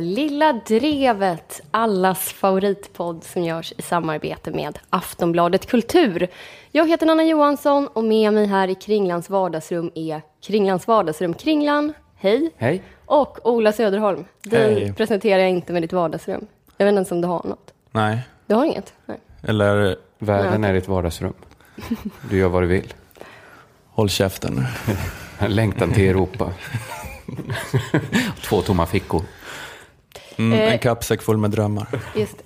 Lilla Drevet, allas favoritpodd som görs i samarbete med Aftonbladet Kultur. Jag heter Nanna Johansson och med mig här i Kringlands vardagsrum är Kringlands vardagsrum Kringlan. Hej! Hej! Och Ola Söderholm. Dig Hej. presenterar jag inte med ditt vardagsrum. Jag vet inte ens om du har något. Nej. Du har inget? Nej. Eller Världen Nej. är ditt vardagsrum. Du gör vad du vill. håll käften. Längtan till Europa. Två tomma fickor. Mm, Eh. en kappsäck full med drömmar. Just det.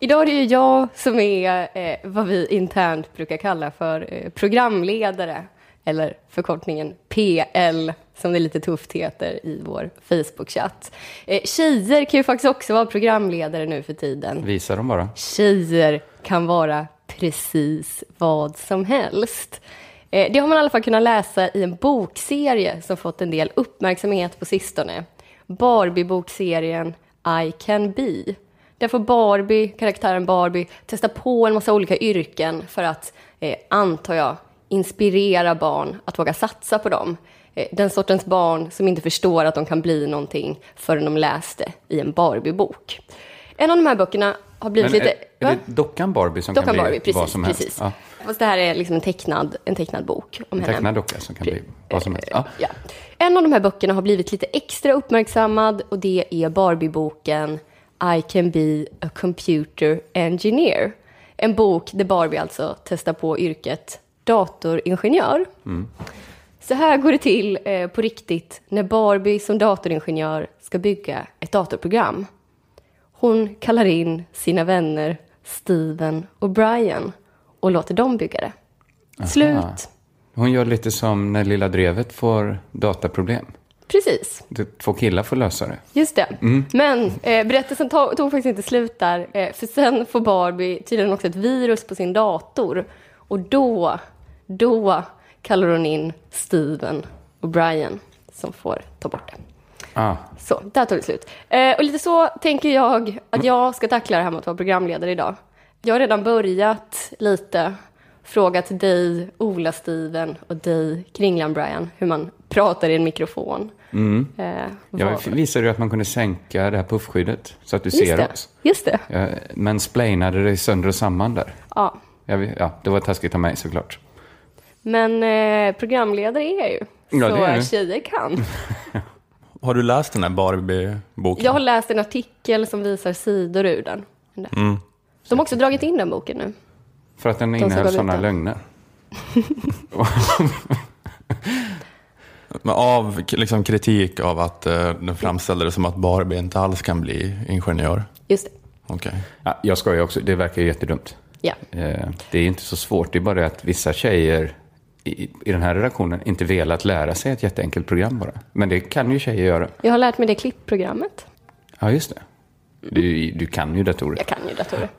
Idag är det ju jag som är eh, vad vi internt brukar kalla för eh, programledare. Eller förkortningen PL, som det lite tufft heter i vår Facebook-chatt. Eh, tjejer kan ju faktiskt också vara programledare nu för tiden. Visa dem bara. Tjejer kan vara precis vad som helst. Eh, Det har man i alla fall kunnat läsa i en bokserie som fått en del uppmärksamhet på sistone. Barbie-bokserien I can be. Där får Barbie, karaktären Barbie, testa på en massa olika yrken för att, eh, antar jag, inspirera barn att våga satsa på dem. Eh, Den sortens barn som inte förstår att de kan bli någonting förrän de läste i en Barbie-bok. En av de här böckerna har blivit Men lite... är, är det dockan Barbie som Dockan kan bli Barbie, precis. vad som helst? precis. Ja. Fast det här är liksom en tecknad, en tecknad bok om En henne. tecknad docka som kan bli vad som helst. Ja. Ja. En av de här böckerna har blivit lite extra uppmärksammad och det är Barbie-boken I can be a computer engineer. En bok där Barbie alltså testar på yrket datoringenjör. Så här går det till eh, på riktigt när Barbie som datoringenjör ska bygga ett datorprogram. Hon kallar in sina vänner Steven och Brian och låter dem bygga det. Slut. Hon gör lite som när lilla drevet får dataproblem. Precis. Två killar får lösa det. Just det. Men eh, berättelsen tog, tog faktiskt inte slut där. Eh, för sen får Barbie tydligen också ett virus på sin dator. Och då, då kallar hon in Steven och Brian som får ta bort det. Ah, Så, där tog det slut. Eh, och lite så tänker jag att jag ska tackla det här med att vara programledare idag. Jag har redan börjat lite, frågat dig, Ola Steven och dig, Kringlan Brian, hur man pratar i en mikrofon. Eh, jag visade ju att man kunde sänka det här puffskyddet så att du Just ser det. oss. Just det. Jag mansplainade dig sönder och samman där. Ja. Jag, ja, det var taskigt av mig såklart. Men eh, programledare är jag ju. Ja, så det är du. tjejer kan. Har du läst den här Barbie-boken? Jag har läst en artikel som visar sidor ur den. Mm. De har också dragit in den boken nu. För att den innehöll sådana lögner. Men av liksom, kritik av att eh, den framställde det som att Barbie inte alls kan bli ingenjör. Just det. Okej. Ja, jag skojar också, det verkar ju jättedumt. Ja. Eh, Det är inte så svårt, det är bara det att vissa tjejer i, i den här redaktionen inte velat lära sig ett jätteenkelt program bara. Men det kan ju tjejer göra. Jag har lärt mig det klippprogrammet. Ja, just det. Du, du kan ju datorer. Jag kan ju datorer.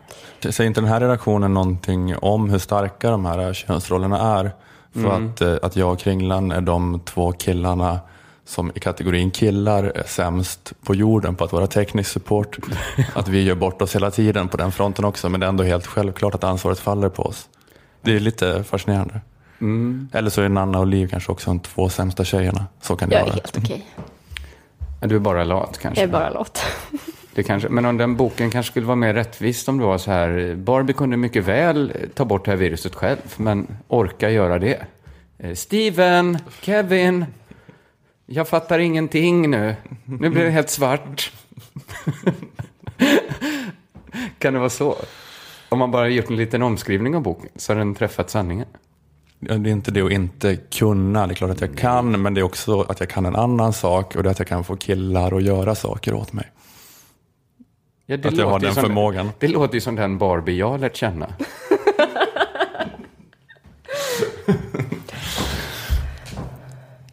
Säger inte den här redaktionen någonting om hur starka de här könsrollerna är? För att, eh, att jag och Kringlan är de två killarna som i kategorin killar är sämst på jorden på att vara teknisk support. Att vi gör bort oss hela tiden på den fronten också, men det är ändå helt självklart att ansvaret faller på oss. Det är lite fascinerande. Eller så är Nanna och Liv kanske också de två sämsta tjejerna. Så kan det Jag är vara. helt okej. Du är bara lat kanske. Jag är bara låt. Det kanske. Men om den boken kanske skulle vara mer rättvis om det var så här. Barbie kunde mycket väl ta bort det här viruset själv, men orka göra det. Eh, Steven, Kevin, jag fattar ingenting nu. Nu blir det helt svart. kan det vara så? Om man bara gjort en liten omskrivning av boken så har den träffat sanningen. Det är inte det att inte kunna, det är klart att jag kan, men det är också att jag kan en annan sak och det är att jag kan få killar att göra saker åt mig. Ja, det Att jag har den som- förmågan. Det låter ju som den Barbie jag lärt känna.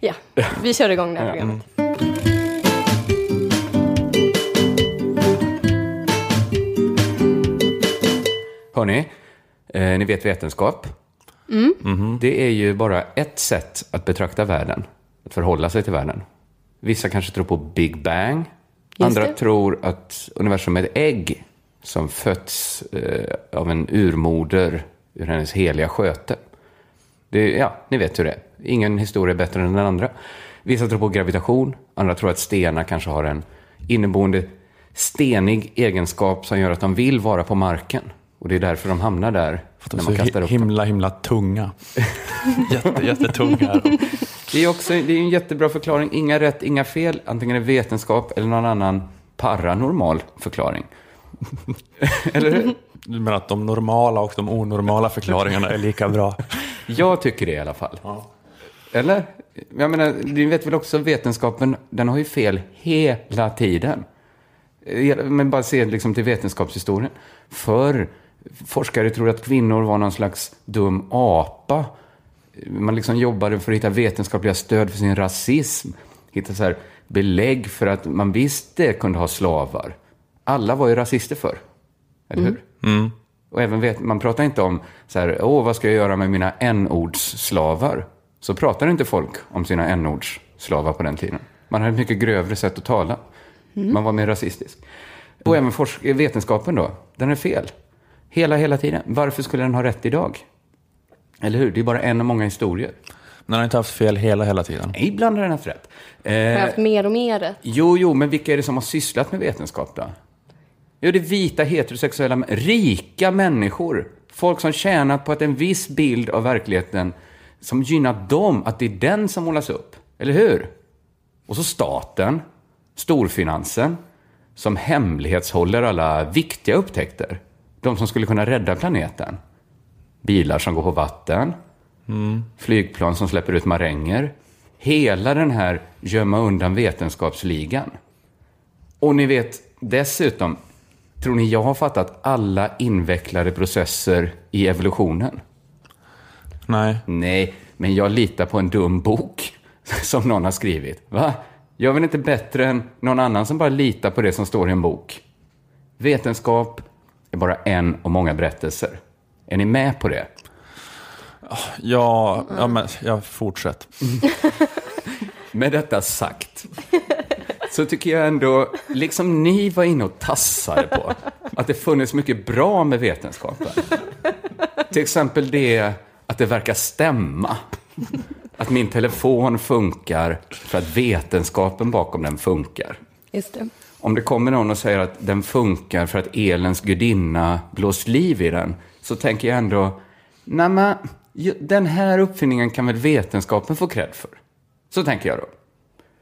Ja, vi kör igång det här programmet. Hörni, eh, ni vet vetenskap. Det är ju bara ett sätt att betrakta världen, att förhålla sig till världen. Vissa kanske tror på Big Bang. Just Andra det. tror att universum är ett ägg som fötts eh, av en urmoder ur hennes heliga sköte. Det, ja, ni vet hur det är. Ingen historia är bättre än den andra. Vissa tror på gravitation, andra tror att stenar kanske har en inneboende stenig egenskap som gör att de vill vara på marken. Och det är därför de hamnar där För att de är så himla, himla tunga. Jätte, jättetunga. Det är också det är en jättebra förklaring. Inga rätt, inga fel. Antingen är det vetenskap eller någon annan paranormal förklaring. eller hur? Du menar att de normala och de onormala förklaringarna är lika bra? Jag tycker det i alla fall. Eller? Jag menar, du vet väl också vetenskapen, den har ju fel hela tiden. Eh, Men bara se liksom till vetenskapshistorien. För forskare tror att kvinnor var någon slags dum apa. Man liksom jobbade för att hitta vetenskapliga stöd för sin rasism. Hitta så här belägg för att man visste kunde ha slavar. Alla var ju rasister för. Eller hur? Och även vet, man pratar inte om så här, åh, vad ska jag göra med mina n-ordsslavar? Så pratar inte folk om sina n-ordsslavar på den tiden. Man hade ett mycket grövre sätt att tala. Man var mer rasistisk. Och även forsk- vetenskapen då, den är fel. Hela, hela tiden. Varför skulle den ha rätt idag? Eller hur? Det är bara en av många historier. Men han har inte haft fel hela, hela tiden. Nej, ibland har den haft rätt. Har jag Eh, haft mer och mer rätt? Jo, jo, men vilka är det som har sysslat med vetenskap då? Jo, det är vita heterosexuella, rika människor. Folk som tjänat på att en viss bild av verkligheten som gynnat dem, att det är den som målas upp. Eller hur? Och så staten, storfinansen, som hemlighetshåller alla viktiga upptäckter. De som skulle kunna rädda planeten. Bilar som går på vatten, flygplan som släpper ut maränger. Hela den här gömma undan vetenskapsligan. Och ni vet, dessutom, tror ni jag har fattat alla invecklade processer i evolutionen? Nej. Nej, men jag litar på en dum bok som någon har skrivit. Va? Jag är väl inte bättre än någon annan som bara litar på det som står i en bok? Vetenskap är bara en av många berättelser. Är ni med på det? Ja, ja men jag fortsätt. Med detta sagt så tycker jag ändå, liksom ni var inne och tassade på, att det funnits mycket bra med vetenskapen. Till exempel det att det verkar stämma. Att min telefon funkar för att vetenskapen bakom den funkar. Just det. Om det kommer någon och säger att den funkar för att elens gudinna blåst liv i den, så tänker jag ändå, nej men, den här uppfinningen kan väl vetenskapen få cred för? Så tänker jag då.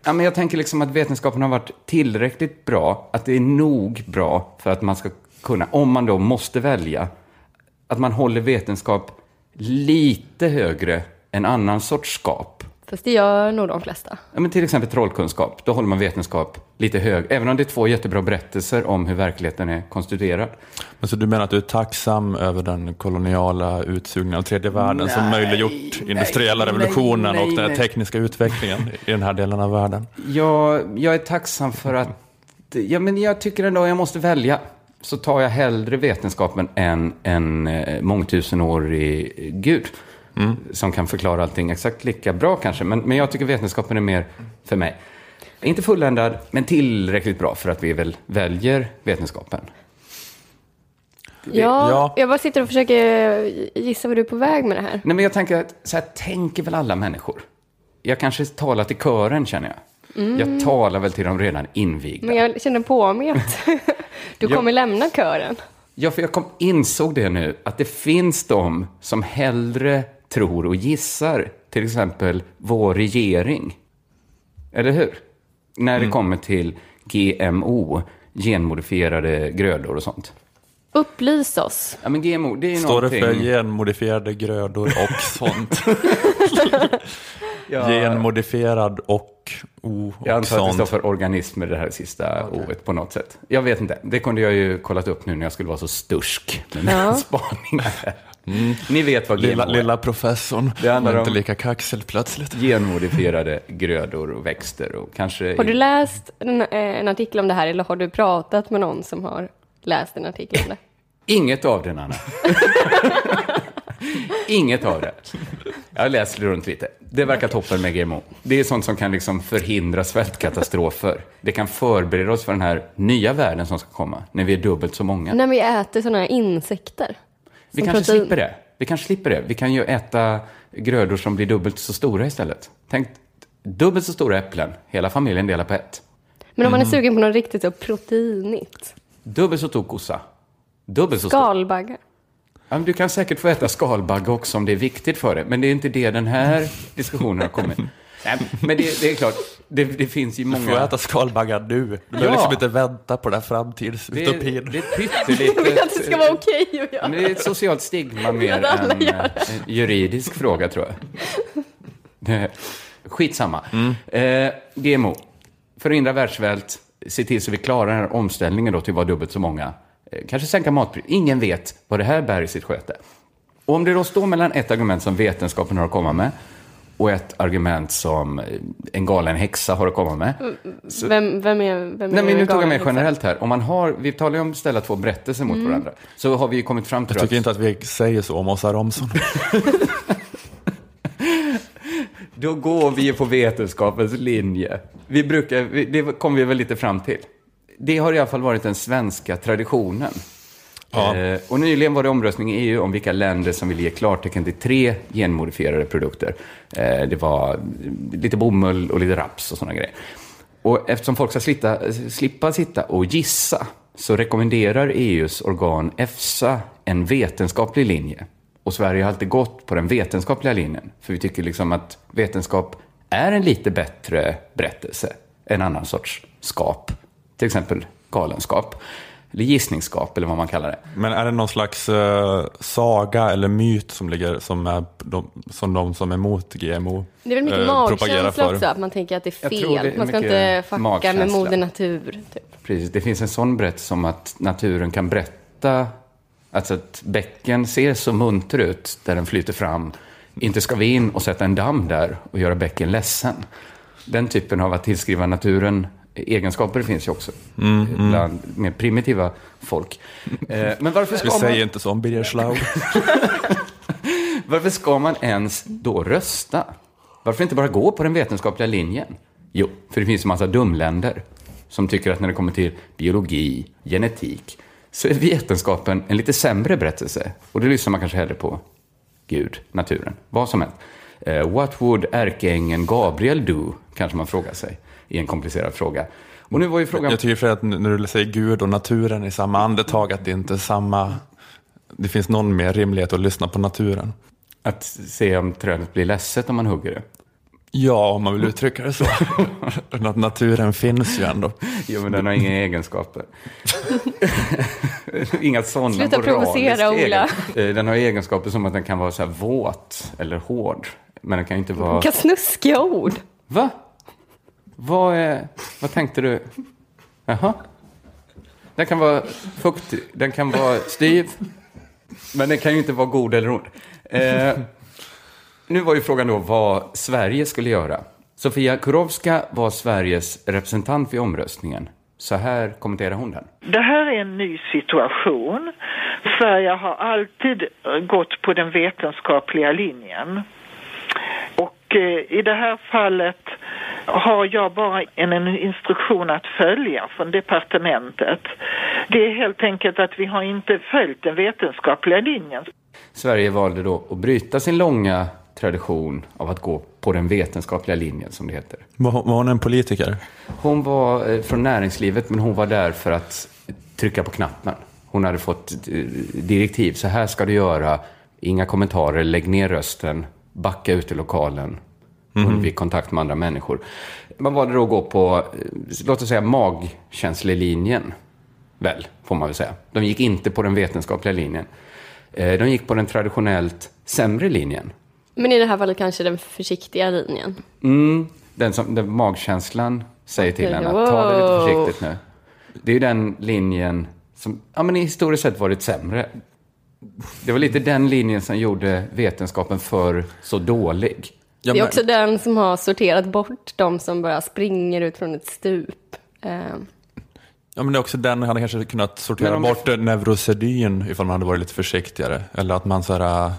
Ja, men jag tänker liksom att vetenskapen har varit tillräckligt bra, att det är nog bra för att man ska kunna, om man då måste välja, att man håller vetenskap lite högre än annan sorts skap. Fast det gör nog de flesta. Ja, men till exempel trollkunskap, då håller man vetenskap lite hög, även om det är två jättebra berättelser om hur verkligheten är konstituerad. Men så du menar att du är tacksam över den koloniala utsugningen av tredje världen som Nej, möjliggjort industriella nej, revolutionen nej, och den tekniska utvecklingen i den här delen av världen? Jag, jag är tacksam för att, ja, men jag tycker ändå jag måste välja. Så tar jag hellre vetenskapen än en eh, mångtusenårig gud. Som kan förklara allting exakt lika bra kanske. Men, men jag tycker vetenskapen är mer för mig. Inte fulländad, men tillräckligt bra för att vi väl väljer vetenskapen. Ja, Ja. jag bara sitter och försöker gissa vad du är på väg med det här. Nej, men jag tänker att så här tänker väl alla människor. Jag kanske talar till kören, känner jag. Jag talar väl till de redan invigda. Men jag känner på mig att du kommer lämna kören. Ja, för jag kom, insåg det nu, att det finns de som hellre tror och gissar, till exempel vår regering. Eller hur? När det kommer till GMO, genmodifierade grödor och sånt. Upplys oss. Ja, men GMO, det är Står det någonting... för genmodifierade grödor och sånt? Ja, Genmodifierad och o och jag antar att det står sånt. för organismer, det här sista ordet på något sätt. Jag vet inte. Det kunde jag ju kollat upp nu när jag skulle vara så stursk med mina Ja. spaningar. Ni vet vad GMO Lilla, är. lilla professorn Det handlar var inte om- lika kaxig plötsligt. Genmodifierade grödor och växter och kanske... Har du läst en, eh, en artikel om det här eller har du pratat med någon som har läst en artikel om det? Inget av det, Nanna. Inget av det. Jag läst runt lite. Det verkar toppen med GMO. Det är sånt som kan liksom förhindra svältkatastrofer. Det kan förbereda oss för den här nya världen som ska komma, när vi är dubbelt så många. När vi äter sådana här insekter. Vi kanske protein. slipper det. Vi kanske slipper det. Vi kan ju äta grödor som blir dubbelt så stora istället. Tänk, dubbelt så stora äpplen. Hela familjen delar på ett. Men om man är sugen på något riktigt så proteinigt. Dubbelt så stor kossa. Dubbelt så stor. Skalbaggar. Ja, men du kan säkert få äta skalbagge också om det är viktigt för dig. Men det är inte det den här diskussionen har kommit. Nej, men det, det är klart, det, det finns ju Du får många... äta skalbaggar nu. Du behöver Ja. liksom inte vänta på den här Det är, framtidsutopin. det är ett Jag pyttelitet... vill att det ska vara okej att göra. Men det är ett socialt stigma mer än eh, en juridisk fråga, tror jag. Det- Skitsamma. Eh, GMO. Förhindra världssvält. Se till så vi klarar den här omställningen då till att vara dubbelt så många. Eh, kanske sänka matpris. Ingen vet vad det här bär i sitt sköte. Och om det då står mellan ett argument som vetenskapen har att komma med och ett argument som en galen häxa har att komma med. Vem, vem är, vem är Nej, men nu tog jag med generellt här. Om man har, vi talar ju om att ställa två berättelser mot varandra. Så har vi ju kommit fram till Jag tycker att inte att vi säger så om Åsa Romson. Då går vi ju på vetenskapens linje. Vi brukar, det kom vi väl lite fram till. Det har i alla fall varit den svenska traditionen. Ja. Eh, och nyligen var det omröstning i EU om vilka länder som vill ge klartecken till tre genmodifierade produkter. Eh, det var lite bomull och lite raps och sådana grejer. Och eftersom folk ska slita, slippa sitta och gissa så rekommenderar EUs organ EFSA en vetenskaplig linje. Och Sverige har alltid gått på den vetenskapliga linjen. För vi tycker liksom att vetenskap är en lite bättre berättelse än annan sorts skap. Till exempel galenskap. Eller gissningsskap, eller vad man kallar det. Men är det någon slags eh, saga eller myt som ligger som, är de, som de som är emot GMO Det är väl mycket propagerar magkänsla också, att man tänker att det är tror det fel. är Man ska inte fucka med magkänsla. moder natur. Typ. Precis, det finns en sån berättelse om att naturen kan berätta alltså att bäcken ser så munter ut där den flyter fram. Inte ska vi in och sätta en damm där och göra bäcken ledsen. Den typen av att tillskriva naturen egenskaper finns ju också bland mer primitiva folk. Eh, Men varför Vi ska, man, säger inte så om Birger Schlaug. varför ska man ens då rösta? Varför inte bara gå på den vetenskapliga linjen? Jo, för det finns en massa dumländer som tycker att när det kommer till biologi, genetik, så är vetenskapen en lite sämre berättelse. Och det lyssnar man kanske hellre på Gud, naturen, vad som helst. Eh, what would ärkeängeln Gabriel do, kanske man frågar sig i en komplicerad fråga. Och nu var ju frågan... Jag tycker för att när du säger Gud och naturen i samma andetag att det inte är samma det finns någon mer rimlighet att lyssna på naturen. Att se om trädet blir ledset om man hugger det. Ja, om man vill uttrycka det så. att naturen finns ju ändå. Jo, men den har inga egenskaper. inga sådana Sluta provocera, Ola. egen- Eh, Den har egenskaper som att den kan vara så här våt eller hård. Men den kan inte vara... Vilka snuskiga ord. Va? Vad, är... Vad tänkte du? Jaha? Den kan vara fuktig, den kan vara styv. Men den kan ju inte vara god eller ond. Eh, nu var ju frågan då vad Sverige skulle göra. Sofia Kurowska var Sveriges representant vid omröstningen. Så här kommenterar hon den. Det här är en ny situation. Sverige har alltid gått på den vetenskapliga linjen. Och eh, i det här fallet har jag bara en, en instruktion att följa från departementet. Det är helt enkelt att vi har inte följt den vetenskapliga linjen. Sverige valde då att bryta sin långa tradition av att gå på den vetenskapliga linjen, som det heter. Var, var hon en politiker? Hon var eh, från näringslivet, men hon var där för att trycka på knappen. Hon hade fått eh, direktiv, så här ska du göra, inga kommentarer, lägg ner rösten, backa ut i lokalen, undvik kontakt med andra människor. Man valde då att gå på, eh, låt oss säga magkänslelinjen, väl, får man väl säga. De gick inte på den vetenskapliga linjen. Eh, De gick på den traditionellt sämre linjen. Men i det här fallet kanske den försiktiga linjen. Mm, den som den magkänslan säger till en att ta det lite försiktigt nu. Det är ju den linjen som ja, men historiskt sett varit sämre. Det var lite den linjen som gjorde vetenskapen för så dålig. Ja, det är men- också den som har sorterat bort de som bara springer ut från ett stup. Eh, Ja, men det är också den hade kanske kunnat sortera Men om- bort neurosedyn ifall man hade varit lite försiktigare. Eller att man så här, äh,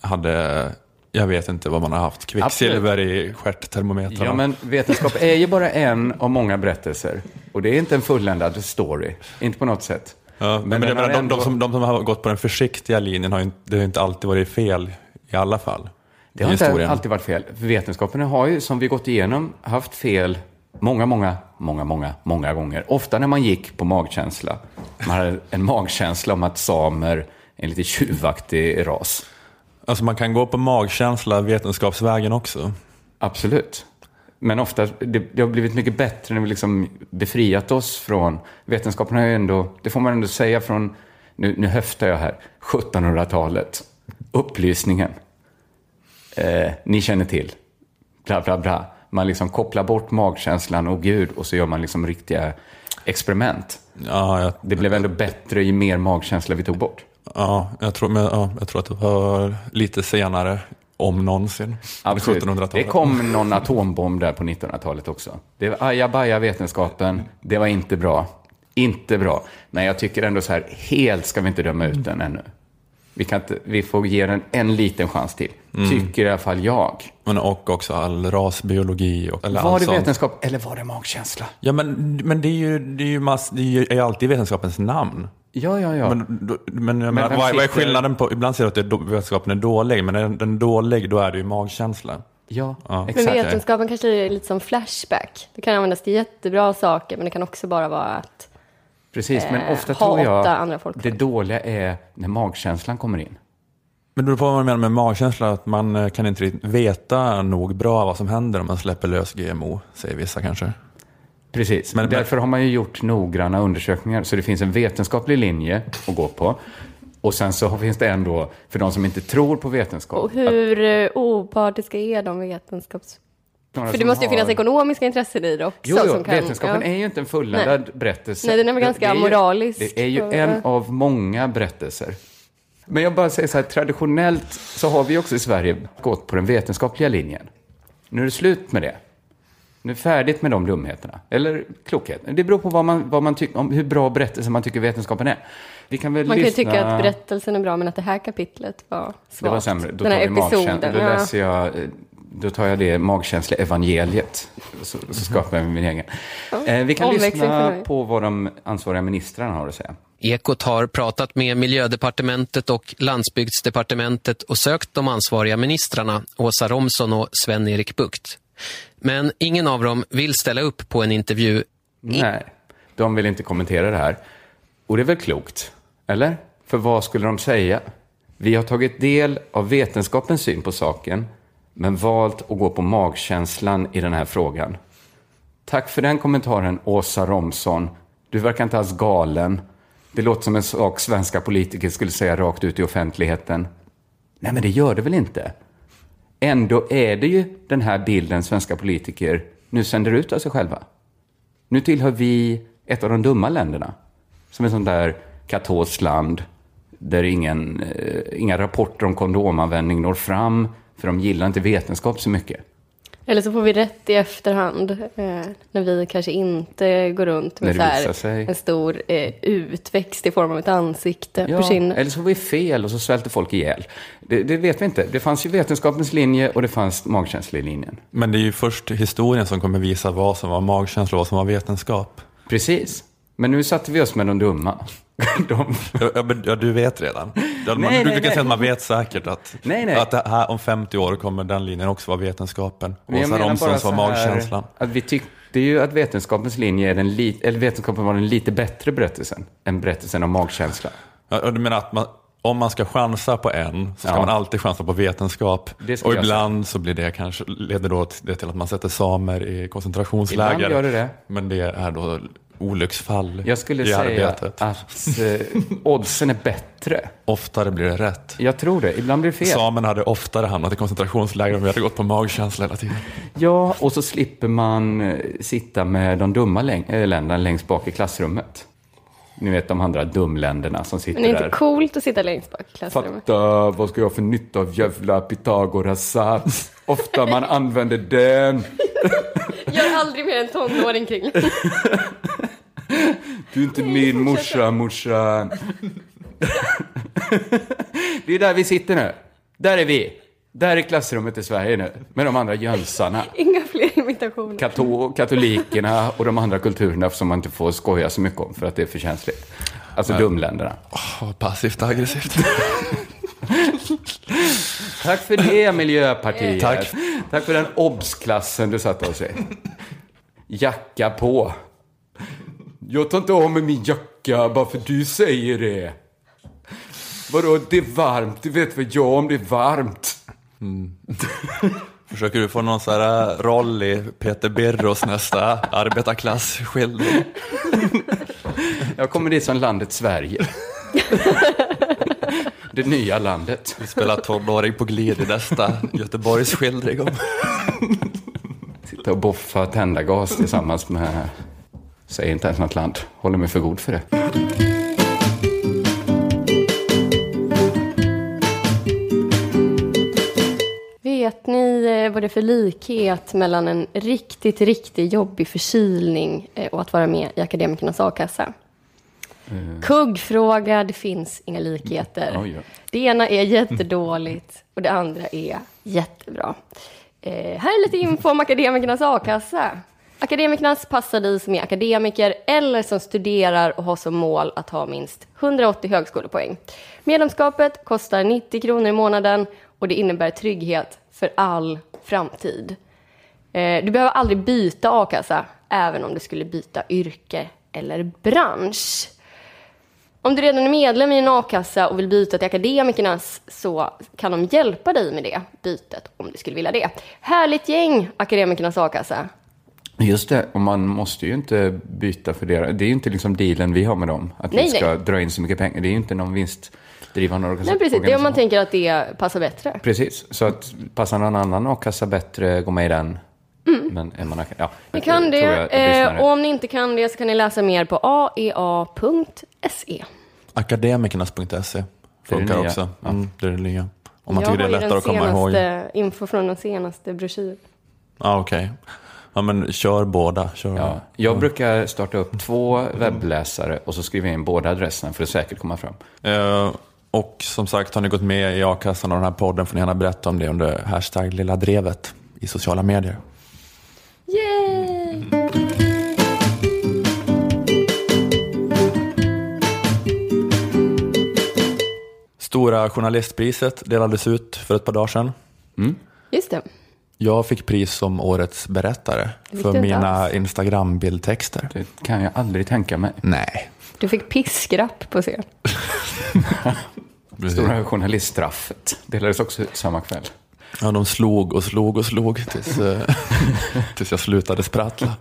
hade, jag vet inte vad man har haft, kvicksilver i stjärttermometrarna. Ja, men vetenskap är ju bara en av många berättelser. Och det är inte en fulländad story. Inte på något sätt. Ja, men, den jag menar, de, ändå- de, som, de som har gått på den försiktiga linjen har ju det har ju inte alltid varit fel i alla fall. Det har inte alltid varit fel. Vetenskapen har ju, som vi gått igenom, haft fel Många, många, många, många, många gånger. Ofta när man gick på magkänsla. Man hade en magkänsla om att samer är en lite tjuvaktig ras. Alltså man kan gå på magkänsla vetenskapsvägen också. Absolut. Men ofta, det, det har blivit mycket bättre när vi liksom befriat oss från, vetenskapen har ju ändå, det får man ändå säga från, nu, nu höftar jag här, 1700-talet, upplysningen. Eh, ni känner till, bla bla bla. Man liksom kopplar bort magkänslan och Gud och så gör man liksom riktiga experiment. Ja, jag, Det blev ändå bättre ju mer magkänsla vi tog bort. ja, jag, tror, men, ja, jag tror att det var lite senare, om någonsin. Absolut. 1700-talet. Det kom någon atombomb där på 1900-talet också. Det var ajabaja vetenskapen. Det var inte bra. Inte bra. Men jag tycker ändå så här, helt ska vi inte döma ut den ännu. Vi, kan inte, vi får ge den en liten chans till. Tycker i alla fall jag. Men och också all rasbiologi. Och, eller Var det sånt. vetenskap eller var det magkänsla? Ja, men, men det är ju, det är ju, mass, det är ju är alltid vetenskapens namn. Ja, ja, ja. Men, då- men, vem vad, vad är skillnaden på, ibland säger du att är vetenskapen är dålig, men är den, dålig, då är det ju magkänsla. ja, Ja. Men exakt. vetenskapen kanske är lite som Flashback. Det kan användas till jättebra saker, men det kan också bara vara att Precis, men eh, ofta tror jag andra folk. det dåliga är när magkänslan kommer in. Men det beror på vad man menar med magkänsla, att man eh, kan inte riktigt veta nog bra vad som händer om man släpper lös GMO, säger vissa kanske. Precis, Men- men därför har man ju gjort noggranna undersökningar. Så det finns en vetenskaplig linje att gå på. Och sen så finns det en då, för de som inte tror på vetenskap. Och hur eh, opartiska är de vetenskaps... För det måste ju finnas har- ekonomiska intressen i det också. Jo, jo kan, vetenskapen ja. är ju inte en fulländad berättelse. Nej, den är väl ganska Det ju- moralisk Det är ju och- en av många berättelser. Men jag bara säger så här, traditionellt så har vi också i Sverige gått på den vetenskapliga linjen. Nu är det slut med det. Nu är det färdigt med de dumheterna. Eller klokheten. Det beror på vad man, vad man tycker, om hur bra berättelse man tycker vetenskapen är. Vi kan väl Man kan ju lyssna... tycka att berättelsen är bra, men att det här kapitlet var svagt. Det var sämre. Då Den tar här vi magkänslan. episoden. Då läser jag... Då tar jag det magkänsliga evangeliet. Så, så skapar jag min egen. Eh, vi kan lyssna på vad de ansvariga ministrarna har att säga. Ekot har pratat med miljödepartementet och landsbygdsdepartementet och sökt de ansvariga ministrarna Åsa Romson och Sven-Erik Bucht. Men ingen av dem vill ställa upp på en intervju. Nej, de vill inte kommentera det här. Och det är väl klokt, eller? För vad skulle de säga? Vi har tagit del av vetenskapens syn på saken, men valt att gå på magkänslan i den här frågan. Tack för den kommentaren, Åsa Romson. Du verkar inte alls galen. Det låter som en sak svenska politiker skulle säga rakt ut i offentligheten. Nej, men det gör det väl inte? Ändå är det ju den här bilden svenska politiker nu sänder ut av sig själva. Nu tillhör vi ett av de dumma länderna. Som ett sånt där katolskt land där ingen, eh, inga rapporter om kondomanvändning når fram, för de gillar inte vetenskap så mycket. Eller så får vi rätt i efterhand, eh, när vi kanske inte går runt med så här, en stor eh, utväxt i form av ett ansikte på kinden. eller så var vi fel och så svälter folk ihjäl. Det, det vet vi inte. Det fanns ju vetenskapens linje och det fanns magkänslelinjen. Men det är ju först historien som kommer visa vad som var magkänsla och vad som var vetenskap. Precis. Men nu satte vi oss med de dumma. De, Ja, ja, men- ja, du vet redan. Man, Nej, du, nej, säga att man vet säkert att, Nej, nej. att här, om 50 år kommer den linjen också vara vetenskapen. Åsa Romsons var magkänslan. Att vi tyckte ju att vetenskapens linje är den li- eller vetenskapen var den lite bättre berättelsen än berättelsen om magkänsla. Ja, du menar att man, om man ska chansa på en så ska Ja. man alltid chansa på vetenskap. Och ibland så blir det kanske, leder då till- det till att man sätter samer i koncentrationsläger. Ibland gör det det. Men det är då olycksfall Jag skulle i säga arbetet. att eh, oddsen är bättre. Oftare blir det rätt. Jag tror det. Ibland blir det fel. Samerna hade oftare hamnat i koncentrationsläger om vi hade gått på magkänsla hela tiden. Ja, och så slipper man eh, sitta med de dumma läng- äh, länderna längst bak i klassrummet. Ni vet de andra dumländerna som sitter Men det är inte där. coolt att sitta längst bak i klassrummet. Fatta, vad ska jag för nytta av jävla Pythagoras sats? Ofta man använder den. Gör aldrig mer än tonåring kring. Du är inte min morsa, morsan. Det är där vi sitter nu. Där är vi. Där är klassrummet i Sverige nu. Med de andra jönsarna. Inga fler imitationer. Kato katolikerna och de andra kulturerna som man inte får skoja så mycket om för att det är för känsligt. Alltså dumländerna. Oh, passivt aggressivt. Tack för det, Miljöpartiet. Tack. Tack för den obs-klassen du satte oss i. Jacka på. Jag tar inte av mig min jacka bara för du säger det. Vadå, det är varmt. Det vet väl jag om det är varmt. Försöker du få någon sån här roll i Peter Birros nästa arbetarklassskildring? Jag kommer dit som landet Sverige. Det nya landet. Vi spelar tonåring på glid i nästa Göteborgsskildring. Om... Sitta och boffa tändargas tillsammans med, säger inte ens något land, håller mig för god för det. Vet ni eh, vad det är för likhet mellan en riktigt, riktigt jobbig förkylning eh, och att vara med i Akademikernas a-kassa? Kuggfråga, det finns inga likheter. Oj, ja. Det ena är jättedåligt och det andra är jättebra. Eh, här är lite info om Akademikernas a-kassa. Akademikernas passar dig som är akademiker eller som studerar och har som mål att ha minst 180 högskolepoäng. Medlemskapet kostar 90 kronor i månaden och det innebär trygghet för all framtid. Eh, Du behöver aldrig byta a-kassa, även om du skulle byta yrke eller bransch. Om du redan är medlem i en a-kassa och vill byta till Akademikernas så kan de hjälpa dig med det bytet om du skulle vilja det. Härligt gäng, Akademikernas a-kassa. Just det, och man måste ju inte byta för det. Det är ju inte liksom dealen vi har med dem. Att Nej, vi ska nej. dra in så mycket pengar. Det är ju inte någon vinstdrivande organisation. Nej, precis. Det är om man tänker att det passar bättre. Precis, så att passar någon annan a-kassa bättre, gå med i den. Men är man, ja, Ni kan det. jag Eh, och om ni inte kan det så kan ni läsa mer på aea.se. Akademikernas.se funkar också. Mm, det är det nya. Om man Jag tycker det är har lättare att komma ihåg. senaste info från den senaste broschyren. Ja, okej. Ja, men kör båda. Kör. Ja, jag brukar starta upp två webbläsare och så skriver jag in båda adresserna för att säkert komma fram. Eh, och som sagt, har ni gått med i a-kassan och den här podden får ni gärna berätta om det under hashtag lilla drevet i sociala medier. Stora journalistpriset delades ut för ett par dagar sedan. Just det. Jag fick pris som årets berättare för mina. Instagram-bildtexter. Det kan jag aldrig tänka mig. Nej. Du fick piskrapp på scen. Stora journaliststraffet delades också ut samma kväll. Ja, de slog och slog och slog tills, eh, tills jag slutade sprattla.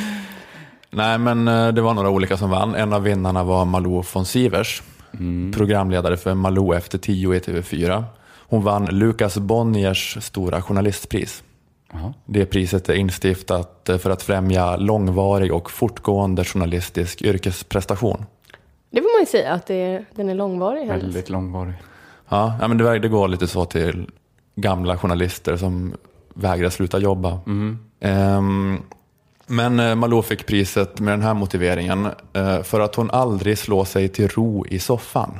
Nej, men eh, det var några olika som vann. En av vinnarna var Malou von Sivers, programledare för Malou efter tio i TV4. Hon vann Lukas Bonniers stora journalistpris. Jaha. Det priset är instiftat för att främja långvarig och fortgående journalistisk yrkesprestation. Det får man ju säga att det, den är långvarig. hennes. Väldigt långvarig. Ja, men det, det går lite så till gamla journalister som vägrar sluta jobba. Ehm, men eh, Malou fick priset med den här motiveringen eh, för att hon aldrig slår sig till ro i soffan.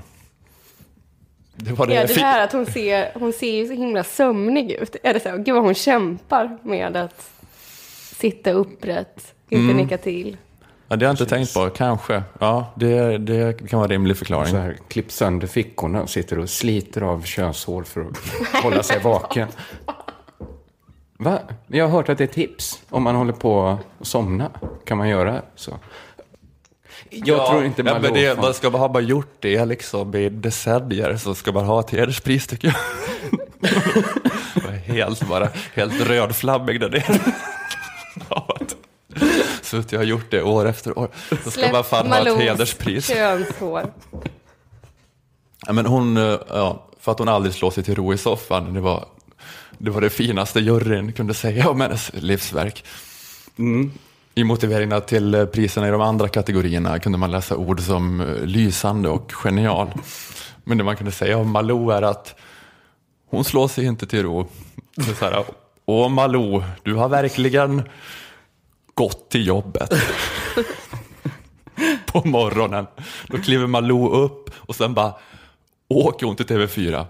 Det var det, Ja, det här att hon ser, hon ser ju så himla sömnig ut. Är det så? här, Gud vad hon kämpar med att sitta upprätt, inte Mm. nicka till. Ja, det har jag inte tänkt på. Kanske. Ja, det, det kan vara en rimlig förklaring. Så här, klipp sönder fickorna och sitter och sliter av könshår för att hålla sig vaken. Va? Jag har hört att det är tips. Om man håller på att somna kan man göra så. Jag tror inte ja, Malou... men det, Man ska bara ha bara gjort det liksom i decennier så ska man ha ett hederspris tycker jag. jag helt bara, helt rödflammig där nere. Av att Suttit och gjort det år efter år. Så ska man fan ha ett Malous hederspris. könshår. Ja, men hon, eh, ja, för att hon aldrig slår sig till ro i soffan, det var det, var det finaste juryn kunde säga om hennes livsverk. I motiveringarna till eh, priserna i de andra kategorierna kunde man läsa ord som eh, lysande och genial. Men det man kunde säga om Malou är att hon slår sig inte till ro. Så här, Åh Malou, du har verkligen gått till jobbet. På morgonen. Då kliver Malou upp och sen bara åker hon till TV4.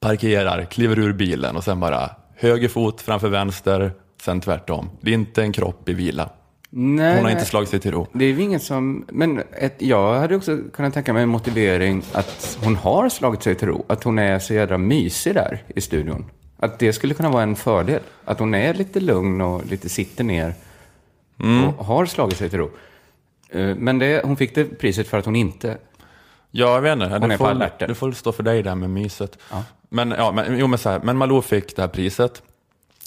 Parkerar, kliver ur bilen och sen bara höger fot framför vänster, sen tvärtom. Det är inte en kropp i vila. Nej, Hon har inte slagit sig till ro. Det är ju inget som... Men ett, jag hade också kunnat tänka mig en motivering att hon har slagit sig till ro. Att hon är så jädra mysig där i studion. Att det skulle kunna vara en fördel. Att hon är lite lugn och lite sitter ner. och har slagit sig till ro. Eh, Men det, hon fick det priset för att hon inte... Ja, jag vet inte. Hon på får, det får stå för dig där med myset. Ja. Men, ja, men, jo, men, så här, men Malou fick det här priset.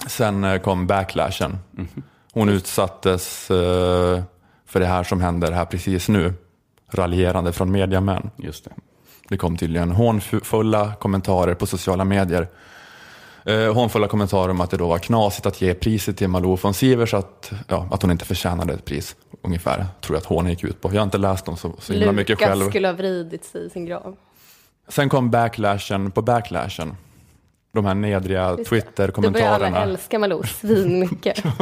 Sen eh, kom backlashen. Mhm. Hon utsattes eh, för det här som händer här precis nu. Raljerande från mediamän. Just det. Det kom tydligen hånfulla kommentarer på sociala medier. Eh, hånfulla kommentarer om att det då var knasigt att ge priset till Malou von Sivers, att, ja, att hon inte förtjänade ett pris. Ungefär, tror jag att hån gick ut på. Jag har inte läst dem så, så himla mycket Lukas själv. skulle ha vridit sig i sin grav. Sen kom backlashen på backlashen. De här nedriga det. Då börjar alla Twitter-kommentarerna. älska Malou svinmycket.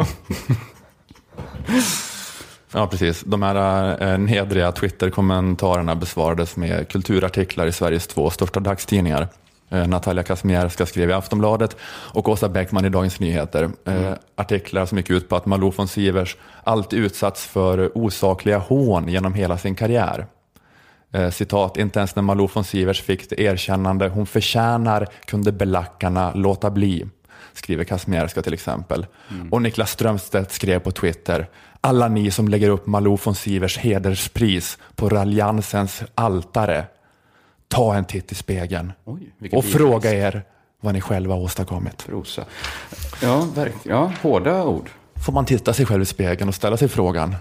Ja, precis. De här eh, nedriga Twitter-kommentarerna besvarades med kulturartiklar i Sveriges två största dagstidningar. Eh, Natalia Kazmierska skrev i Aftonbladet och Åsa Bäckman i Dagens Nyheter. Eh, artiklar som gick ut på att Malou von Sivers alltid utsatts för osakliga hån genom hela sin karriär. Eh, citat, inte ens när Malou von Sivers fick det erkännande hon förtjänar kunde belackarna låta bli, skriver Kazmierska till exempel. Och Niklas Strömstedt skrev på Twitter, alla ni som lägger upp Malou von Sivers hederspris på raljansens altare, ta en titt i spegeln Oj, och bidrag. fråga er vad ni själva har åstadkommit. Prosa. Ja, verk, ja, hårda ord. Får man titta sig själv i spegeln och ställa sig frågan,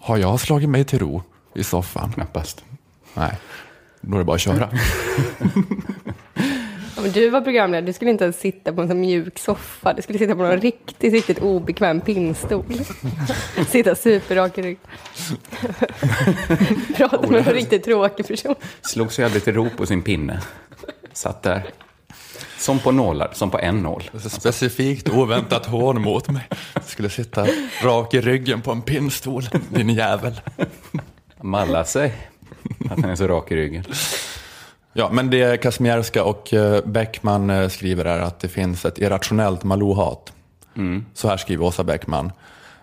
har jag slagit mig till ro i soffan? Knappast. Nej, då är det bara att köra. Ja, men du var programledare, du skulle inte ens sitta på en sån mjuk soffa. Du skulle sitta på någon riktigt, riktigt obekväm pinnstol. sitta superrak i rygg. Prata med en riktigt tråkig person. Slog sig aldrig till ro på sin pinne. Satt där. Som på nålar, som på en nål. Så specifikt oväntat hån mot mig. Skulle sitta rak i ryggen på en pinnstol, din jävel. Malla sig. Att han är så rak i ryggen. Ja, men det Kazmierska och eh, Bäckman eh, skriver är att det finns ett irrationellt Malou-hat. Så här skriver Åsa Bäckman.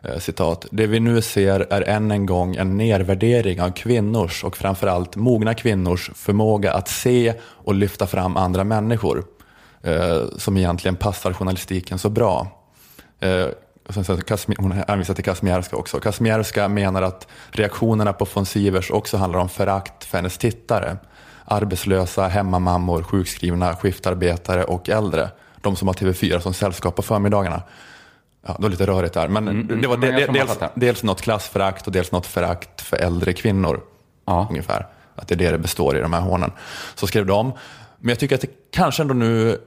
eh, Citat. Det vi nu ser är än en gång en nedvärdering av kvinnors och framförallt mogna kvinnors förmåga att se och lyfta fram andra människor. eh, Som egentligen passar journalistiken så bra. Eh, hon hänvisar till Kazmierska också. Kazmierska menar att reaktionerna på von Sivers också handlar om förakt för hennes tittare. Arbetslösa, hemmamammor, sjukskrivna, skiftarbetare och äldre. De som har TV4 som sällskap på förmiddagarna. Ja, det var lite rörigt där. Men mm, det var men de, dels, dels något klassförakt och dels något förakt för äldre kvinnor. Ja. Ungefär. Att det är det det består i de här hånen. Så skrev de. Men jag tycker att det kanske ändå nu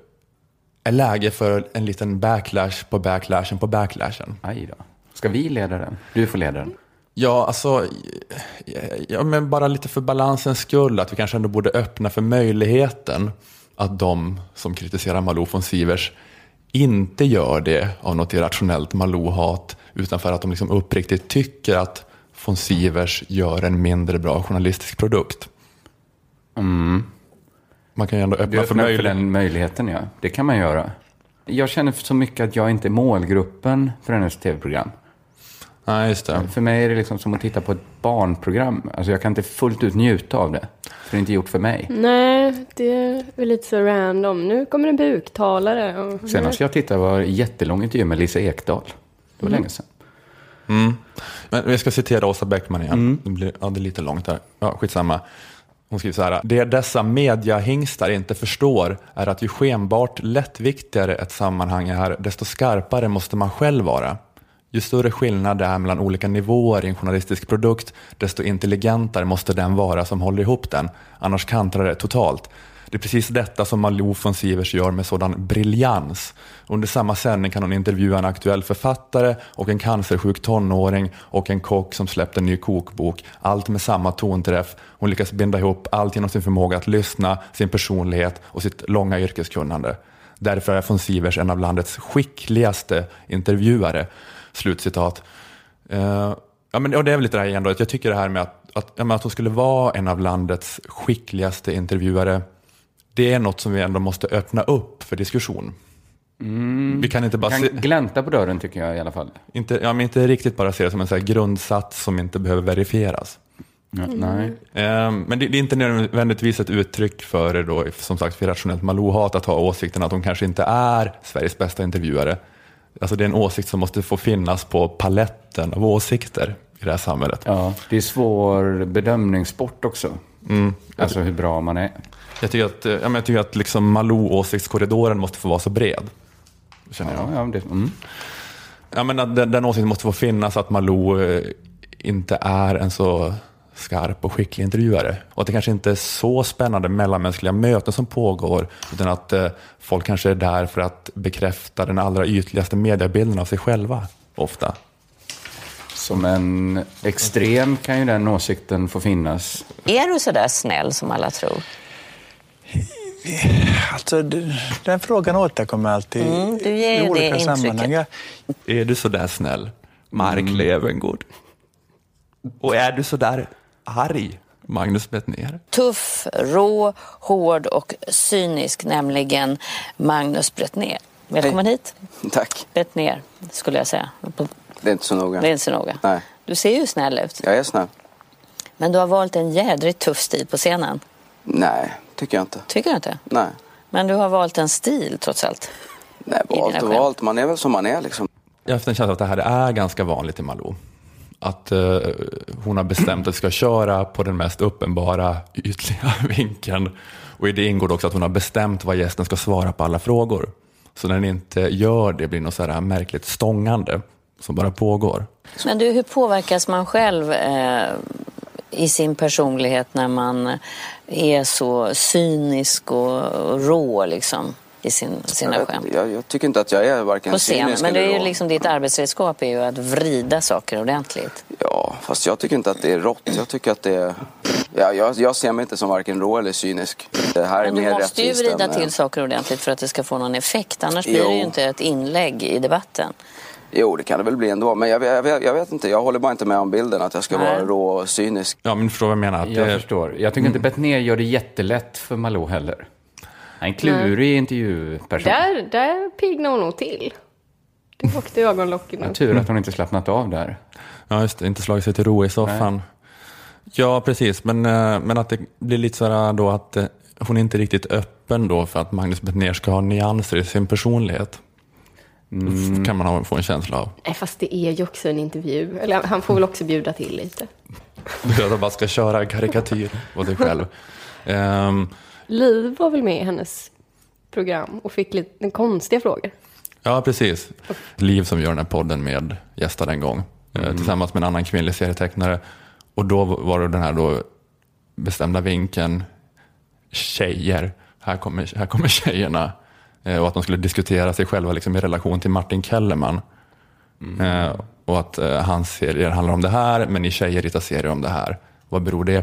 är läge för en liten backlash på backlashen på backlashen. Aj då. Ska vi leda den? Du får leda den. Ja, alltså, ja, men bara lite för balansens skull, att vi kanske ändå borde öppna för möjligheten att de som kritiserar Malou von Sivers inte gör det av något irrationellt Malou-hat, utan för att de liksom uppriktigt tycker att von Sivers gör en mindre bra journalistisk produkt. Man kan ju ändå öppna för, upp för möjligheten. den möjligheten, ja. Det kan man göra. Jag känner så mycket att jag inte är målgruppen för hennes tv-program. Nej, just det. För mig är det liksom som att titta på ett barnprogram. Alltså jag kan inte fullt ut njuta av det. För det är inte gjort för mig. Nej, det är lite så random. Nu kommer en buktalare. Och... Senast jag tittade var en jättelång intervju med Lisa Ekdahl. Det var länge sedan. Men vi ska citera Åsa Bäckman igen. Det, blir, ja, det är lite långt där. Ja, skitsamma. Hon skriver så här. Det dessa mediahingstar inte förstår är att ju skenbart lättviktigare ett sammanhang är, desto skarpare måste man själv vara. Ju större skillnad det är mellan olika nivåer i en journalistisk produkt, desto intelligentare måste den vara som håller ihop den. Annars kantrar det totalt. Det är precis detta som Malou von Sivers gör med sådan briljans. Under samma sändning kan hon intervjua en aktuell författare och en cancersjuk tonåring och en kock som släppt en ny kokbok. Allt med samma tonträff. Hon lyckas binda ihop allt genom sin förmåga att lyssna, sin personlighet och sitt långa yrkeskunnande. Därför är von Sivers en av landets skickligaste intervjuare. Slutcitat. Eh, ja, men, och det är väl lite det här igen då, att jag tycker det här med att, att, ja, att hon skulle vara en av landets skickligaste intervjuare, det är något som vi ändå måste öppna upp för diskussion. Vi kan inte bara Kan se, glänta på dörren tycker jag i alla fall. inte, ja, men inte riktigt bara se det som en så grundsats som inte behöver verifieras. Ja, Nej. Eh, Men det, det är inte nödvändigtvis ett uttryck för, då, som sagt, för rationellt Malou-hat att ha åsikten att hon kanske inte är Sveriges bästa intervjuare. Alltså det är en åsikt som måste få finnas på paletten av åsikter i det här samhället. Ja, det är svår bedömningssport också. Alltså hur bra man är. Jag tycker att, eh, ja, men jag tycker att liksom Malou-åsiktskorridoren måste få vara så bred. Känner jag. Ja, ja, det, mm. Ja, men den, den åsikten måste få finnas att Malou eh, inte är en så skarp och skicklig intervjuare. Och att det kanske inte är så spännande mellanmänskliga möten som pågår, utan att eh, folk kanske är där för att bekräfta den allra ytligaste mediebilden av sig själva, ofta. Som en extrem kan ju den åsikten få finnas. Är du så där snäll som alla tror? Alltså, den frågan återkommer alltid Mm, du ger i det olika intrycket. sammanhang. Är du så där snäll, Mark Levengood? Och är du så där arg, Magnus Bettner? Tuff, rå, hård och cynisk, nämligen Magnus Bettner. Välkommen hit. Tack. Bettner, skulle jag säga. Det är inte så noga. Det är inte så noga. Nej. Du ser ju snäll ut. Jag är snäll. Men du har valt en jädrigt tuff stil på scenen. Nej, tycker jag inte. Tycker du inte? Nej. Men du har valt en stil trots allt. Nej, valt och valt. Man är väl som man är liksom. Jag har haft en känsla att det här är ganska vanligt i Malou. Att eh, hon har bestämt att vi ska köra på den mest uppenbara ytliga vinkeln. Och i det ingår också att hon har bestämt vad gästen ska svara på alla frågor. Så när den inte gör det blir det något så här märkligt stångande som bara pågår. Men du, hur påverkas man själv eh, i sin personlighet när man är så cynisk och, och rå liksom, i sin, sina Jag, skämt? jag, jag tycker inte att jag är varken På scenen. cynisk Men det är eller ju liksom ditt arbetsredskap är ju att vrida saker ordentligt. Ja, fast jag tycker inte att det är rått. Jag tycker att det är... Ja, jag, jag ser mig inte som varken rå eller cynisk. Det här är Men du mer måste ju rättvist vrida än, eh, till saker ordentligt för att det ska få någon effekt. Annars blir Jo. det ju inte ett inlägg i debatten. Jo, det kan det väl bli ändå. Men jag, jag, vet- jag vet inte. Jag håller bara inte med om bilden att jag ska Nej. vara rå och cynisk. Ja, men förstår vad jag menar? Att Jag det, förstår. Jag tycker inte Bettner gör det jättelätt för Malou heller. Han är en klurig intervjuperson. Där, där piggnar hon nog till. Det åkte ögonlocken upp. Tur att hon inte slappnat av där. Ja, just det. Inte slagit sig till ro i soffan. Ja, precis. Men, eh, men att det blir lite så här då att eh, hon är inte riktigt öppen då för att Magnus Bettner ska ha nyanser i sin personlighet. Mm. Kan man få en känsla av. Nej, fast det är ju också en intervju. Eller han får väl också bjuda till lite. Att man bara ska köra en karikatyr på sig själv. Ehm, Liv var väl med i hennes program och fick lite konstiga frågor. ja, precis. Liv som gör den här podden med gästade en gång. eh, Tillsammans med en annan kvinnlig serietecknare. Och då var det den här då bestämda vinkeln. Tjejer. Här kommer, här kommer tjejerna. Eh, och att de skulle diskutera sig själva liksom, i relation till Martin Kellerman. Eh, och att hans serier handlar om det här, men ni tjejer ritar serier om det här. Vad beror det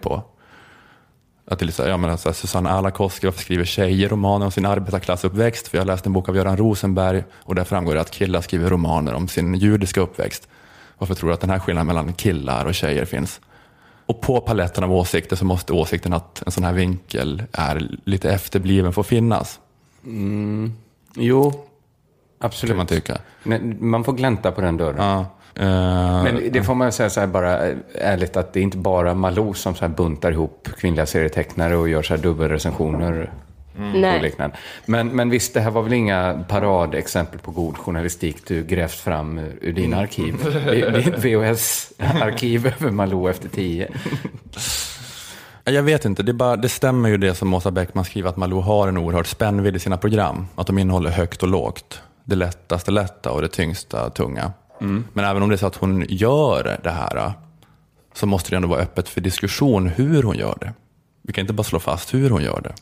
på? Att det är så här, ja, men alltså, Susanne Alakoski skriver tjejer-romaner om sin arbetarklassuppväxt. För jag har läst en bok av Göran Rosenberg och där framgår det att killar skriver romaner om sin judiska uppväxt. Varför tror du att den här skillnaden mellan killar och tjejer finns? Och på paletten av åsikter så måste åsikten att en sån här vinkel är lite efterbliven få finnas. Jo, absolut. Kan man tycka. Men Man får glänta på den dörren. Ja, Men det får man säga så här bara eh, ärligt att det är inte bara Malou som så här buntar ihop kvinnliga serietecknare och gör så här dubbelrecensioner och Nej. liknande. Men, men visst, det här var väl inga paradexempel på god journalistik du grävt fram ur, ur dina arkiv. Det, är ett VHS-arkiv över Malou efter tio. Jag vet inte, det, bara, det stämmer ju det som Åsa Bäckman skriver att Malou har en oerhörd spännvidd i sina program. Att de innehåller högt och lågt. Det lättaste lätta och det tyngsta tunga. Men även om det är så att hon gör det här så måste det ändå vara öppet för diskussion hur hon gör det. Vi kan inte bara slå fast hur hon gör det.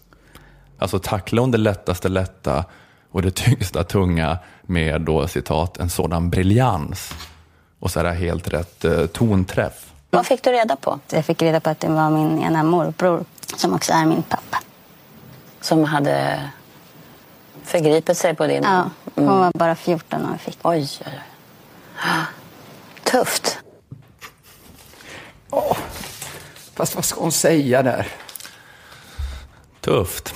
Alltså tacklar hon det lättaste lätta och det tyngsta tunga med då citat en sådan briljans och så är det helt rätt eh, tonträff. Vad fick du reda på? Jag fick reda på att det var min ena morbror som också är min pappa. som hade förgripit sig på din... Ja, hon Mm. var bara 14 när hon fick. Oj, oj, oj. Tufft. Fast vad ska hon säga där? Tufft.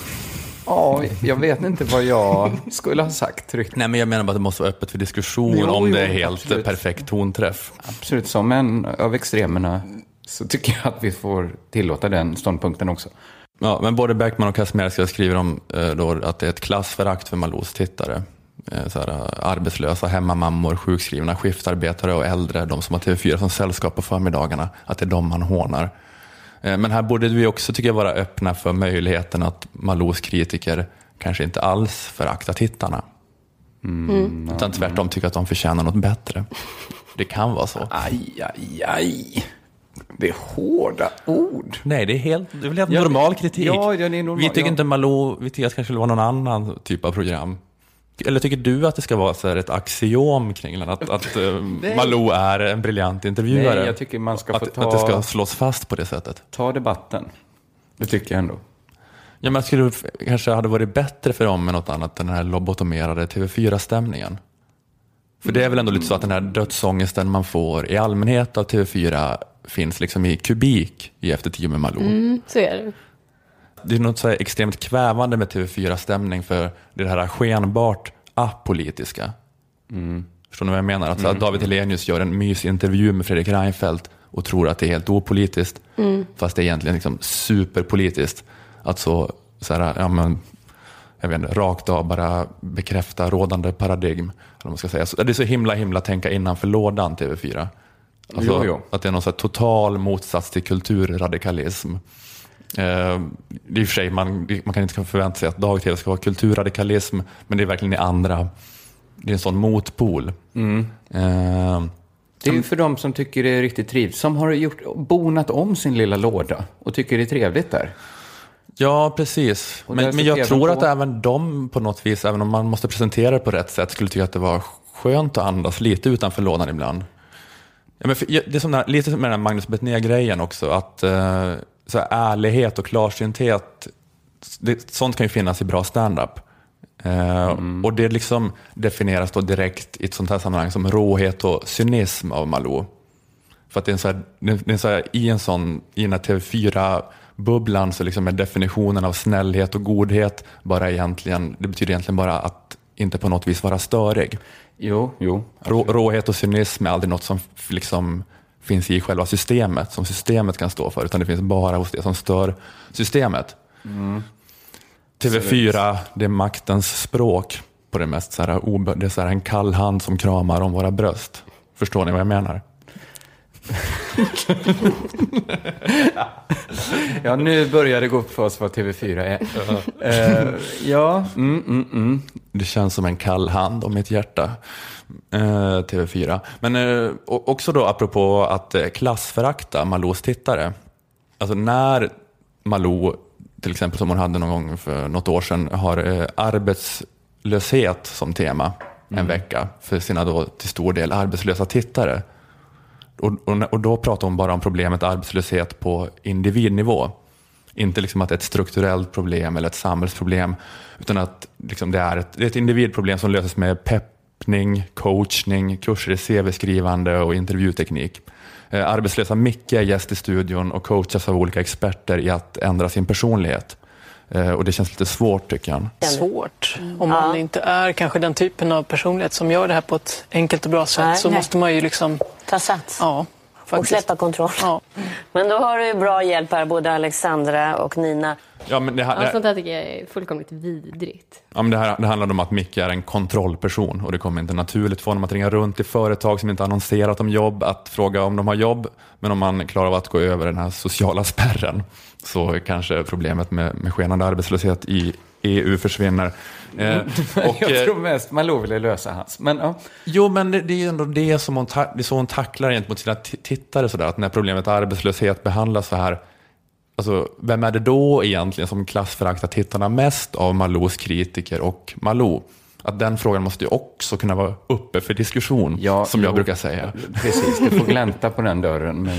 Ja, jag vet inte vad jag skulle ha sagt tryggt. Nej, men jag menar bara att det måste vara öppet för diskussion Jo, om jo, det är helt absolut. perfekt tonträff. Absolut, som en av extremerna så tycker jag att vi får tillåta den ståndpunkten också. Ja, men både Beckman och Kazimierska skriver om eh, då, att det är ett klassförakt för Malous tittare. Eh, så här, eh, arbetslösa, hemmamammor, sjukskrivna, skiftarbetare och äldre, de som har TV4 som sällskap på förmiddagarna, att det är de man hånar. Eh, men här borde vi också, tycker jag, vara öppna för möjligheten att Malous kritiker kanske inte alls föraktar tittarna. Mm. Utan tvärtom tycker att de förtjänar något bättre. Det kan vara så. Aj, aj, aj. Det är hårda ord. Nej, det är helt, det är väl helt Ja, normal kritik. ja, ja, det är normal- vi tycker ja. inte Malou, vi tycker att det kanske skulle vara någon annan typ av program. Eller tycker du att det ska vara så här ett axiom kring den, att, att eh. Malou är en briljant intervjuare? Nej, jag tycker man ska få att, ta- att det ska slås fast på det sättet? Ta debatten. Det tycker jag ändå. Ja, men jag skulle kanske hade varit bättre för dem med något annat än den här lobotomerade TV4-stämningen. För det är väl ändå lite så att den här dödsångesten man får i allmänhet av TV4 finns liksom i kubik i Efter tio med Malou. Mm, så är det. Det är något så här extremt kvävande med TV4-stämning för det här skenbart apolitiska. Förstår ni vad jag menar? Att så här, David Hellenius gör en mysintervju med Fredrik Reinfeldt och tror att det är helt opolitiskt, fast det är egentligen liksom superpolitiskt. Att så, så här, ja, men, jag vet inte, rakt av bara bekräfta rådande paradigm. Eller vad man ska säga. Så, det är så himla himla tänka innanför lådan TV4. Alltså, Jo, jo. Att det är någon så här total motsats till kulturradikalism. Eh, det är i för sig, man, man kan inte förvänta sig att dag-tv ska vara kulturradikalism, men det är verkligen det andra. Det är en sån motpol. Eh, Det är ju för de som tycker det är riktigt trivsamt, som har gjort, bonat om sin lilla låda och tycker det är trevligt där. ja, precis. Men, men jag tror på. att även de på något vis, även om man måste presentera det på rätt sätt, skulle tycka att det var skönt att andas lite utanför lådan ibland. Ja, men för, det är som här, lite som med den här Magnus Betnér-grejen också, att eh, så här, ärlighet och klarsynthet, det, sånt kan ju finnas i bra standup. Eh, Och det liksom definieras då direkt i ett sånt här sammanhang som råhet och cynism av Malou. För att det är så här, det är det är så här, i en sån, i den här TV4-bubblan så liksom är definitionen av snällhet och godhet bara egentligen, det betyder egentligen bara att inte på något vis vara störig. Jo, jo. Rå, råhet och cynism är aldrig något som liksom finns i själva systemet, som systemet kan stå för, utan det finns bara hos det som stör systemet. TV4, det är maktens språk på det mest så här, det är så här en kall hand som kramar om våra bröst. Förstår ni vad jag menar? Ja, nu börjar det gå upp för oss vad TV4 är. Eh, ja, mm, mm, mm. Det känns som en kall hand om mitt hjärta. Eh, TV4. Men och- också då apropå att klassförakta Malous tittare. Alltså när Malou, till exempel som hon hade någon gång för något år sedan, har arbetslöshet som tema en vecka för sina då till stor del arbetslösa tittare. Och, och, och då pratar hon bara om problemet arbetslöshet på individnivå. Inte liksom att det är ett strukturellt problem eller ett samhällsproblem, utan att liksom det, är ett, det är ett individproblem som löses med peppning, coachning, kurser i CV-skrivande och intervjuteknik. Eh, arbetslösa Micke är gäst i studion och coachas av olika experter i att ändra sin personlighet. Eh, och det känns lite svårt tycker han. svårt. Om man inte är kanske den typen av personlighet som gör det här på ett enkelt och bra sätt Nej, så nej. måste man ju liksom... Ta sats. Ja, och faktiskt. släppa kontroll. Ja. Men då har du ju bra hjälp här, både Alexandra och Nina. Ja, men det, här- Ja, det, sånt där tycker jag är fullkomligt vidrigt. Ja, men det, här, det handlar om att Micke är en kontrollperson och det kommer inte naturligt för honom att ringa runt till företag som inte annonserat om jobb, att fråga om de har jobb. Men om man klarar av att gå över den här sociala spärren så kanske problemet med, med skenande arbetslöshet i EU försvinner. Eh, och, jag eh, tror mest Malou ville lösa hans. Men ja. Jo, men det, det är ju ändå det som hon, ta, det är så hon tacklar gentemot sina tittare. Sådär, att när problemet arbetslöshet behandlas så här, alltså, vem är det då egentligen som klassföraktar tittarna mest av Malous kritiker och Malou? Att den frågan måste ju också kunna vara uppe för diskussion, Ja, som jag jo. brukar säga. Precis, du får glänta på den dörren. Men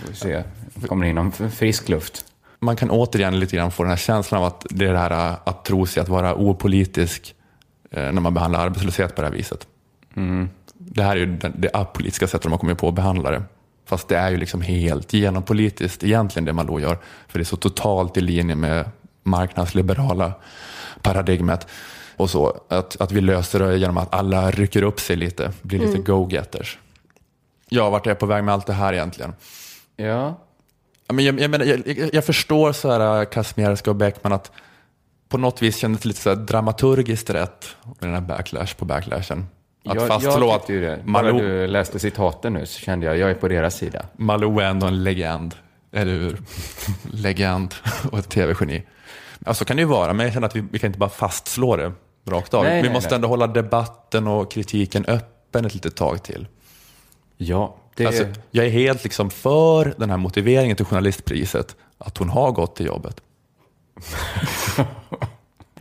vi får se, det kommer in någon frisk luft. Man kan återigen lite grann få den här känslan av att det är det här äh, att tro sig att vara opolitisk eh, när man behandlar arbetslöshet på det här viset. Det här är ju det, det apolitiska sättet de har kommit på att behandla det. Fast det är ju liksom helt genompolitiskt egentligen det man då gör. För det är så totalt i linje med marknadsliberala paradigmet. Och så, att, att vi löser det genom att alla rycker upp sig lite, blir lite Mm. go-getters. Ja, vart är jag på väg med allt det här egentligen? Ja. Men jag, jag, menar, jag, jag, förstår så här, Kazmierska och Beckman att på något vis kändes det lite så dramaturgiskt rätt med den här backlash på backlashen. Att jag, fastslå jag att det. Bara Malou, du läste citaten nu så kände jag, jag är på deras sida. Malou är ändå en legend, eller hur? legend och ett tv-geni. Ja, så kan det ju vara, men jag känner att vi, vi kan inte bara fastslå det rakt av. Nej, vi nej, måste nej. ändå hålla debatten och kritiken öppen ett litet tag till. Ja, det Alltså, jag är helt liksom för den här motiveringen till journalistpriset, att hon har gått till jobbet.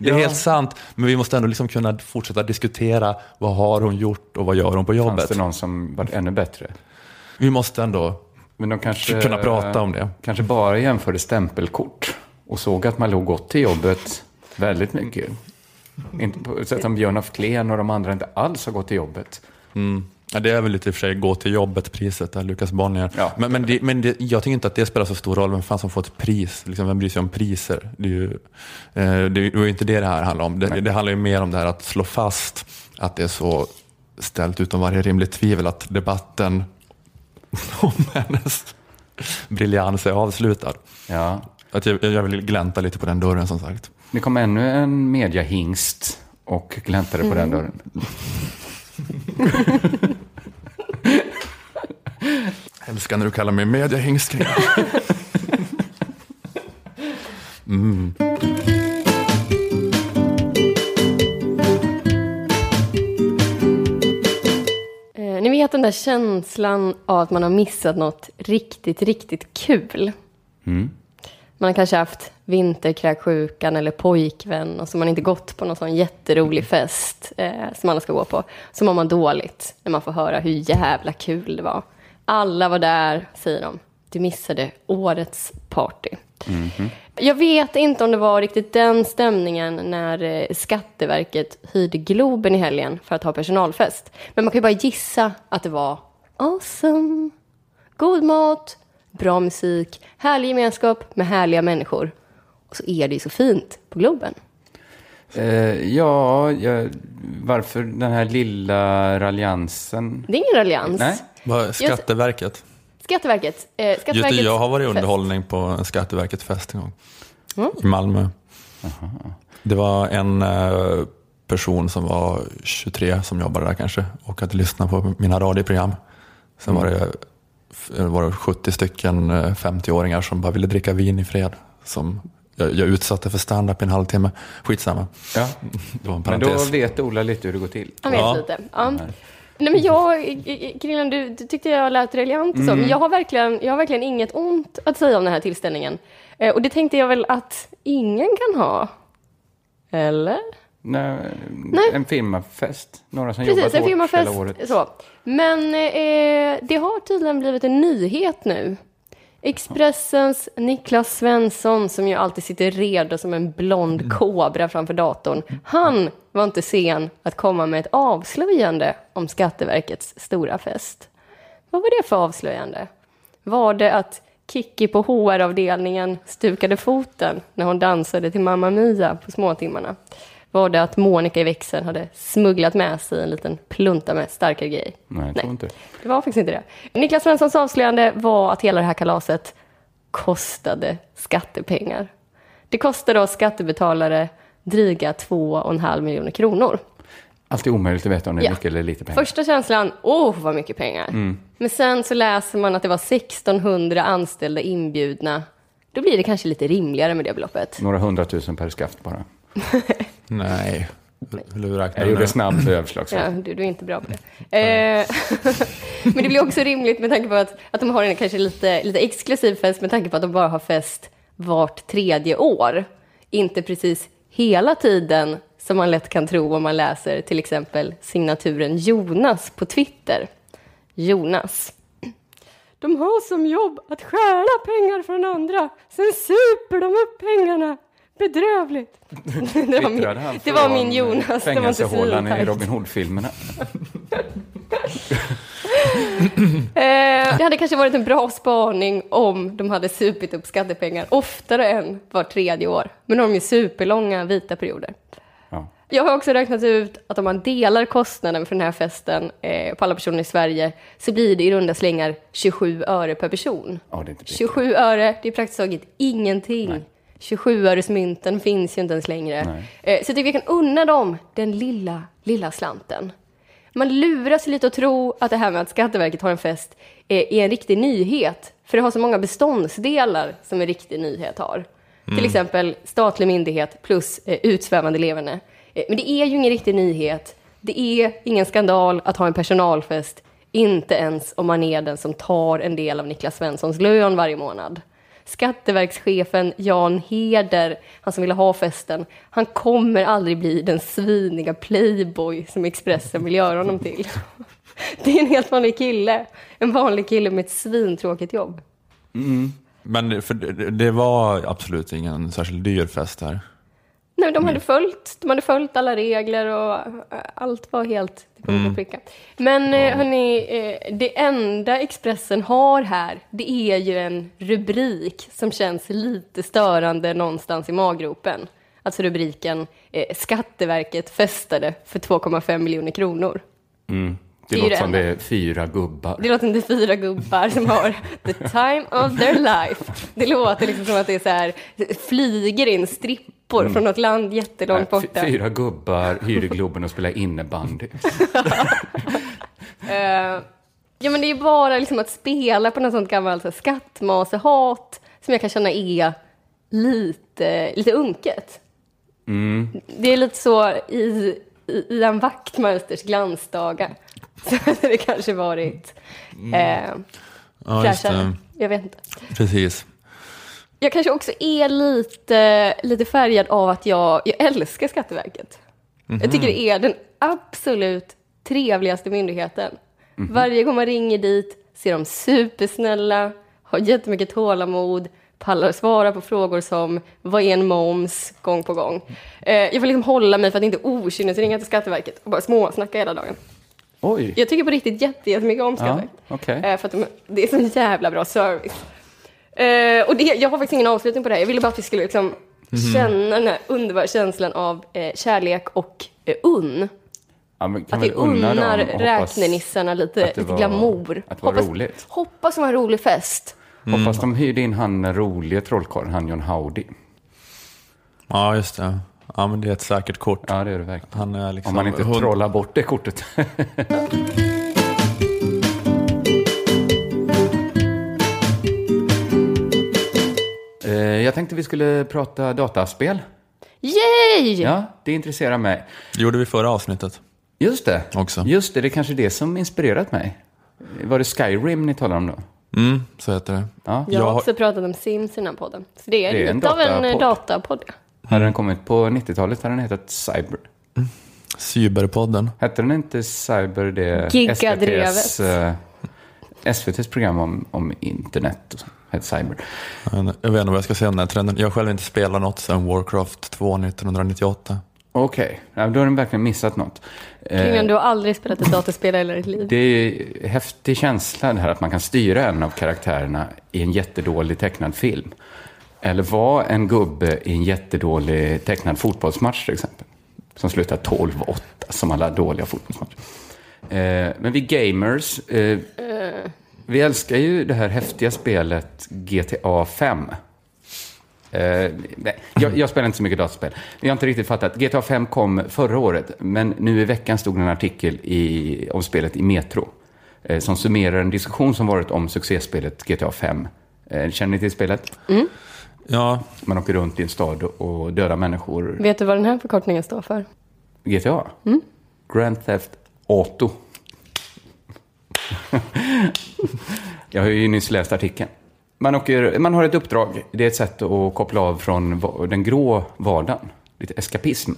Det är Ja. helt sant, men vi måste ändå liksom kunna fortsätta diskutera vad har hon gjort och vad gör hon på fanns jobbet. det någon som varit ännu bättre. Vi måste ändå Men de kanske, kunna prata om det. kanske bara jämförde stämpelkort och såg att Malou gått till jobbet väldigt mycket. Inte på sätt som Björn af Kleen och de andra inte alls har gått till jobbet. Mm. Ja, det är väl lite i och för sig gå till jobbet-priset där, Lukas Bonnier. Ja. Men, men, det, men det, jag tycker inte att det spelar så stor roll vem fan som får ett pris. Liksom, vem bryr sig om priser? Det är ju eh, det är ju inte det det här handlar om. Det, det handlar ju mer om det här att slå fast att det är så ställt utom varje rimligt tvivel att debatten om hennes briljans är avslutad. Ja. Att jag, jag vill glänta lite på den dörren som sagt. Det kom ännu en mediahingst och gläntade på den dörren. Älskar när du kallar mig mediahingst. mm. Eh, ni vet den där känslan av att man har missat något riktigt, riktigt kul. Mm. Man har kanske haft vinterkräksjukan eller pojkvän och så har man inte gått på någon sån jätterolig fest eh, som alla ska gå på. Så mår man dåligt när man får höra hur jävla kul det var. Alla var där, säger de. Du missade årets party. Jag vet inte om det var riktigt den stämningen när eh, Skatteverket hyrde Globen i helgen för att ha personalfest. Men man kan ju bara gissa att det var awesome. God mat, bra musik, härlig gemenskap med härliga människor. Och så är det ju så fint på Globen. Eh, ja, jag, varför den här lilla raljansen? Det är ingen raljans. Nej. Vad- Skatteverket. Skatteverket. Eh, Just Skatteverkets det, jag har varit i fest. underhållning på en Skatteverket-fest en gång. Mm. I Malmö. Det var en eh, person som var 23 som jobbade där kanske och hade lyssnat på mina radioprogram. Sen var det, var det 70 stycken eh, 50-åringar som bara ville dricka vin i fred. Som jag, jag utsatte för stand-up i en halvtimme. Skitsamma. Ja. Det var en Men då parentes. vet Ola lite hur det går till. Han vet Ja. lite. Ja. Nej, men jag, Krillan, du, du tyckte jag lät raljant och så, Mm. men jag har, verkligen, jag har verkligen inget ont att säga om den här tillställningen. Eh, och det tänkte jag väl att ingen kan ha. Eller? Nej, Nej. En firmafest. Några som Precis, jobbat en firmafest. hela året. Så. Men eh, det har tydligen blivit en nyhet nu. Expressens Niklas Svensson, som ju alltid sitter redo som en blond kobra framför datorn, han var inte sen att komma med ett avslöjande om Skatteverkets stora fest. Vad var det för avslöjande? Var det att Kikki på HR-avdelningen stukade foten när hon dansade till Mamma Mia på småtimmarna? Var det att Monica i växeln hade smugglat med sig en liten plunta med starkare grej? Nej, jag tror inte det. Var faktiskt inte det. Niklas Svenssons avslöjande var att hela det här kalaset kostade skattepengar. Det kostade oss skattebetalare dryga två och en halv miljoner kronor. Alltid omöjligt att veta om det är Ja. mycket eller lite pengar. Första känslan, åh vad mycket pengar. Mm. Men sen så läser man att det var 1600 anställda inbjudna. Då blir det kanske lite rimligare med det beloppet. Några hundratusen per skaft bara. Nej. Hur du räknar Jag gjorde snabbt överslag. Ja, du, du är inte bra på det. Eh, Men det blir också rimligt med tanke på att, att de har en kanske lite, lite exklusiv fest med tanke på att de bara har fest vart tredje år. Inte precis hela tiden som man lätt kan tro om man läser till exempel signaturen Jonas på Twitter. Jonas. De har som jobb att stjäla pengar från andra, sen super de upp pengarna bedrövligt. Det var min, det var min eh, Jonas. Det var inte Fängelsehålan i Robin Hood-filmerna. eh, det hade kanske varit en bra spaning om de hade supit upp skattepengar oftare än var tredje år. Men de har ju superlånga vita perioder. Ja. Jag har också räknat ut att om man delar kostnaden för den här festen eh, på alla personer i Sverige så blir det i runda slängar 27 öre per person. Ja, 27 öre, det är praktiskt taget ingenting. Nej 27-öresmynten finns ju inte ens längre. Nej. Eh, så jag tycker vi kan unna dem den lilla, lilla slanten. Man luras lite att tro att det här med att Skatteverket har en fest är en riktig nyhet. För det har så många beståndsdelar som en riktig nyhet har. Mm. Till exempel statlig myndighet plus eh, utsvävande levande. Eh, men det är ju ingen riktig nyhet. Det är ingen skandal att ha en personalfest. Inte ens om man är den som tar en del av Niklas Svenssons lön varje månad. Skatteverkschefen Jan Heder, han som ville ha festen, han kommer aldrig bli den sviniga playboy som Expressen vill göra honom till. Det är en helt vanlig kille. En vanlig kille med ett svintråkigt jobb. Mm. Men för det var absolut ingen särskilt dyr fest här. Nej, de hade, följt, de hade följt alla regler och eh, allt var helt till punkt och pricka. Men eh, hörni, eh, det enda Expressen har här, det är ju en rubrik som känns lite störande någonstans i maggropen. Alltså rubriken Skatteverket festade för 2,5 miljoner kronor. Mm. Det, Det är ju låter det som det är fyra gubbar. Det låter inte fyra gubbar som har the time of their life. Det låter liksom som att det är så här, flyger in strippor från något land jättelångt Nej, borta. Fyra gubbar hyr i Globen och spelar innebandy. Eh, ja, men det är bara liksom att spela på något sånt gammalt så skattmasehat som jag kan känna är lite, lite unket. Mm. Det är lite så i, i Ian Wachtmeisters glansdagar. Så hade det kanske varit eh, Ja, fräschare. Jag vet inte. Precis. Jag kanske också är lite, lite färgad av att jag, jag älskar Skatteverket. Jag tycker det är den absolut trevligaste myndigheten. Varje gång man ringer dit ser de supersnälla, har jättemycket tålamod, pallar svara på frågor som vad är en moms gång på gång. Eh, jag får liksom hålla mig för att inte okynnesringa till Skatteverket och bara småsnacka hela dagen. Oj. Jag tycker på riktigt jätte- jättemycket om Ja, Skatteverket. okej. Eh, för att de, det är så jävla bra service. Eh, och det, jag har faktiskt ingen avslutning på det här. Jag ville bara att vi skulle liksom känna den här underbara känslan av eh, kärlek och unn. Ja, men kan Att vi unnar räknenissarna lite, att det lite var- glamour. Att det var hoppas, roligt. hoppas det var en rolig fest. Hoppas de hyrde in han roliga trollkarlen, han John Howdy. Ja, just det. Ja, men det är ett säkert kort. Ja, det är det verkligen. Han är liksom Om man inte hund- trollar bort det kortet. Eh, Jag tänkte vi skulle prata dataspel. Yay! Ja, det intresserar mig. Det gjorde vi förra avsnittet. Just det. Också. Just det, det är kanske det som inspirerat mig. Var det Skyrim ni talade om då? Mm, så heter det. Ja. Jag har också pratat om Sims i den här podden. Så det är, Det är en lite av en datapodd. Hade den kommit på 90-talet hade den hetat Cyber. Cyberpodden. Hette den inte Cyber det. SVTs, eh, SVTs program om, om internet? Och så, hette Cyber. Jag vet inte vad jag ska säga om den här trenden. Jag har själv inte spelat något sedan Warcraft 2 1998. Okej, ja, då har den verkligen missat något. Eh, Kringlan, du har aldrig spelat ett dataspel i ditt liv. Det är häftig känsla det här att man kan styra en av karaktärerna i en jättedålig tecknad film. Eller var en gubbe i en jättedålig tecknad fotbollsmatch till exempel. Som slutar 12-8 som alla dåliga fotbollsmatcher. Eh, men vi gamers, eh, vi älskar ju det här häftiga spelet GTA 5. Eh, jag, jag spelar inte så mycket dataspel. Jag har inte riktigt fattat. GTA 5 kom förra året, men nu i veckan stod det en artikel i, om spelet i Metro. Eh, som summerar en diskussion som varit om succéspelet GTA 5. Eh, känner ni till spelet? Mm. Ja, Man åker runt i en stad och dödar människor. Vet du vad den här förkortningen står för? GTA? Grand Theft Auto. Jag har ju nyss läst artikeln. Man, åker, man har ett uppdrag. Det är ett sätt att koppla av från den grå vardagen. Lite eskapism.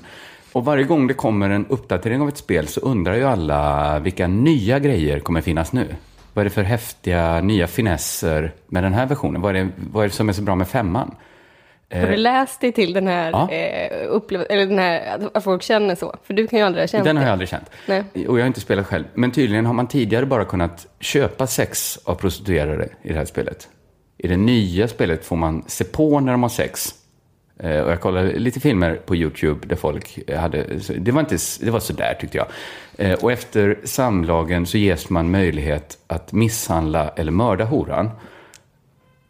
Och varje gång det kommer en uppdatering av ett spel så undrar ju alla vilka nya grejer kommer finnas nu. Vad är det för häftiga nya finesser med den här versionen? Vad är det, vad är det som är så bra med femman? Har du Eh, läst dig till den här, Ja. eh, upplev- eller den här, att- folk känner så? För du kan ju aldrig ha känt Den har jag aldrig känt. Nej. Och jag har inte spelat själv. Men tydligen har man tidigare bara kunnat köpa sex av prostituerade i det här spelet. I det nya spelet får man se på när de har sex. Eh, Och jag kollade lite filmer på YouTube där folk hade... Det var, inte, det var sådär tyckte jag. Eh, Och efter samlagen så ges man möjlighet att misshandla eller mörda horan.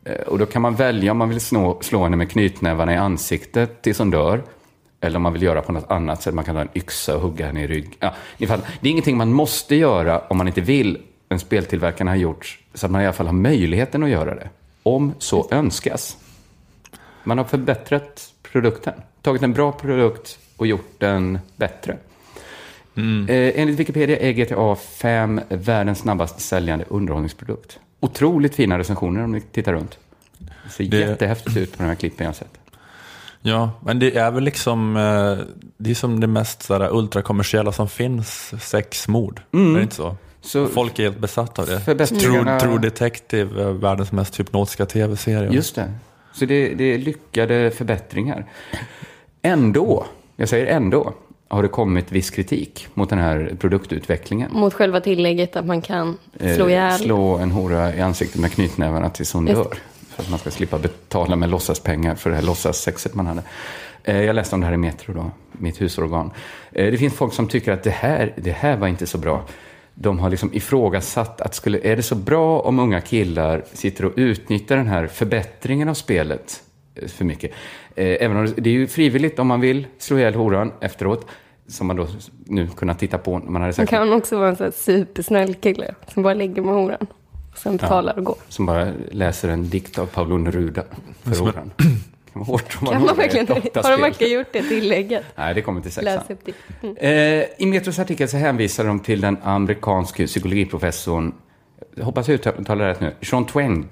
Eh, Och då kan man välja om man vill slå, slå henne med knytnävarna i ansiktet tills hon dör. Eller om man vill göra på något annat sätt. Man kan ha en yxa och hugga henne i ryggen. Ja, ni fattar. det är ingenting man måste göra om man inte vill. Men speltillverkarna har gjort så att man i alla fall har möjligheten att göra det. Om så önskas. Man har förbättrat produkten. Tagit en bra produkt och gjort den bättre. Eh, enligt Wikipedia är GTA 5 världens snabbast säljande underhållningsprodukt. Otroligt fina recensioner om ni tittar runt. Det ser Det- jättehäftigt ut på de här klippen jag sett. Ja, men det är väl liksom eh, det är som det mest sådär, ultrakommersiella som finns, sexmord. Mm. Är det inte så? Så- Folk är helt besatta av det. True, True Detective, är världens mest hypnotiska tv-serie. Just det. Så det, det är lyckade förbättringar. Ändå, jag säger ändå, har det kommit viss kritik mot den här produktutvecklingen. Mot själva tillägget att man kan Eh, slå ihjäl. slå en hora i ansiktet med knytnävarna tills hon Just dör. För att man ska slippa betala med låtsaspengar för det här låtsassexet man hade. Eh, Jag läste om det här i Metro då, mitt husorgan. Eh, Det finns folk som tycker att det här, det här var inte så bra. De har liksom ifrågasatt att skulle, är det så bra om unga killar sitter och utnyttjar den här förbättringen av spelet för mycket. Eh, Även om det det är ju frivilligt om man vill slå ihjäl horan efteråt. Som man då nu kunnat titta på när man hade sagt kan också vara en sån här supersnäll kille som bara ligger med horan. Och sen betalar och går. Som bara läser en dikt av Pablo Neruda för Som- oran. Det kan vara hårt om man Kan man verkligen, har de verkligen gjort det tillägget? Nej, det kommer till sexan. Läs upp det. Mm. Eh, I Metros artikel så hänvisar de till den amerikanske psykologiprofessorn, hoppas jag uttalar det rätt nu, Sean Twenge,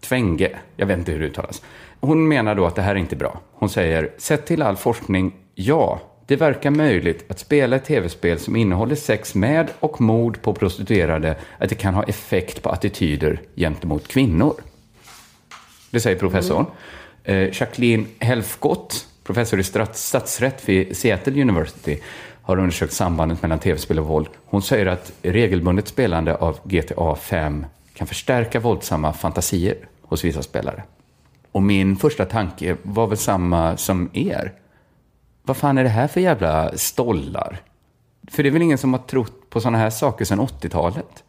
Twenge, jag vet inte hur det uttalas. Hon menar då att det här är inte bra. Hon säger, sett till all forskning, ja, det verkar möjligt att spela ett tv-spel som innehåller sex med och mord på prostituerade, att det kan ha effekt på attityder gentemot kvinnor. Det säger professorn. Eh, Jacqueline Helfgott, professor i statsrätt vid Seattle University, har undersökt sambandet mellan tv-spel och våld. Hon säger att regelbundet spelande av GTA 5 kan förstärka våldsamma fantasier hos vissa spelare. Och min första tanke var väl samma som er. Vad fan är det här för jävla stollar? För det är väl ingen som har trott på sådana här saker sedan 80-talet?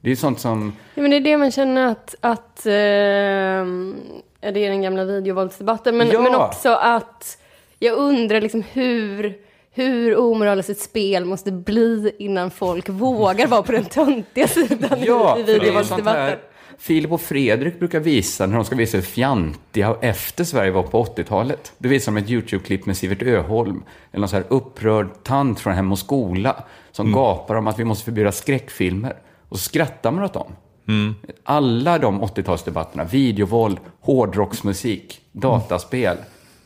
Det är ju sånt som... Ja, men det är det man känner att, att ja, det är den gamla videovåldsdebatten, men, Ja. men också att jag undrar liksom hur, hur omoraliskt ett spel måste bli innan folk vågar vara på den töntiga sidan Ja, i videovåldsdebatten. Filip och Fredrik brukar visa när de ska visa hur fjantiga efter Sverige var på 80-talet. Då visar de ett YouTube-klipp med Sivert Öholm, eller någon så här upprörd tant från Hem och skola, som gapar om att vi måste förbjuda skräckfilmer. Och så skrattar man åt dem. Alla de 80-talsdebatterna, videovåld, hårdrocksmusik, dataspel.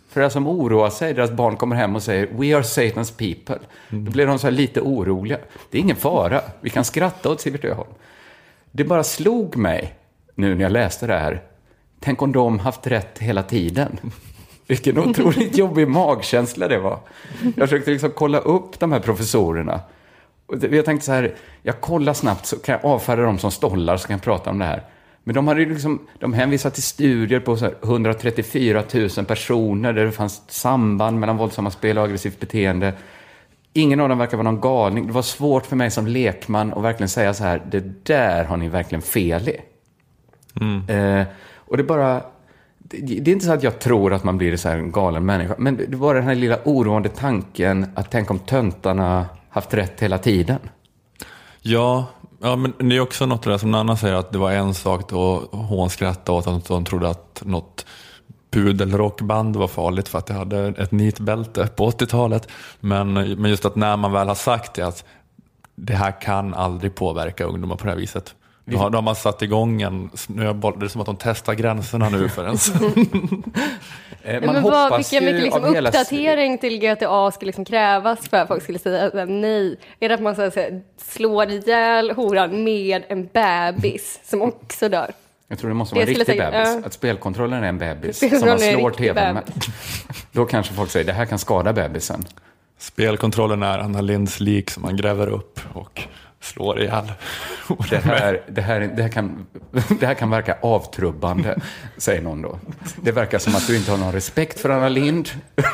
För det som oroar sig, deras barn kommer hem och säger “We are Satan's people”. Då blir de så här lite oroliga. Det är ingen fara, vi kan skratta åt Sivert Öholm. Det bara slog mig nu när jag läste det här. Tänk om de haft rätt hela tiden. Vilken otroligt jobbig magkänsla det var. Jag försökte liksom kolla upp de här professorerna. Jag tänkte så här, jag kollar snabbt så kan jag avfärda dem som stollar så kan jag prata om det här. Men de hade liksom, de hänvisade till studier på så här 134 000 personer där det fanns samband mellan våldsamma spel och aggressivt beteende. Ingen av dem verkar vara någon galning. Det var svårt för mig som lekman att verkligen säga så här, det där har ni verkligen fel i. Eh, och det bara... Det, det är inte så att jag tror att man blir så en galen människa, men det var den här lilla oroande tanken att tänk om töntarna haft rätt hela tiden. Ja, ja, men det är också något där som Nanna säger att det var en sak då hon skrattade åt att hon trodde att något pudelrockband var farligt för att det hade ett nitbälte på 80-talet. Men, men just att när man väl har sagt det att det här kan aldrig påverka ungdomar på det här viset. Då har, då har man satt igång en snöboll. Det är som att de testar gränserna nu för ens. Eh, Men vad, vilken mycket liksom uppdatering till GTA ska liksom krävas för att folk skulle säga nej? Är det att man så här, slår ihjäl horan med en bebis som också dör? Jag tror det måste vara en riktig skulle jag bebis. säga, ja. Att spelkontrollen är en bebis som man slår tvn med. Då kanske folk säger det här kan skada bebisen. Spelkontrollen är Anna Linds lik som man gräver upp och slår ihjäl. Det här, det, här, det, här kan, det här kan verka avtrubbande, säger någon då. Det verkar som att du inte har någon respekt för Anna Lind.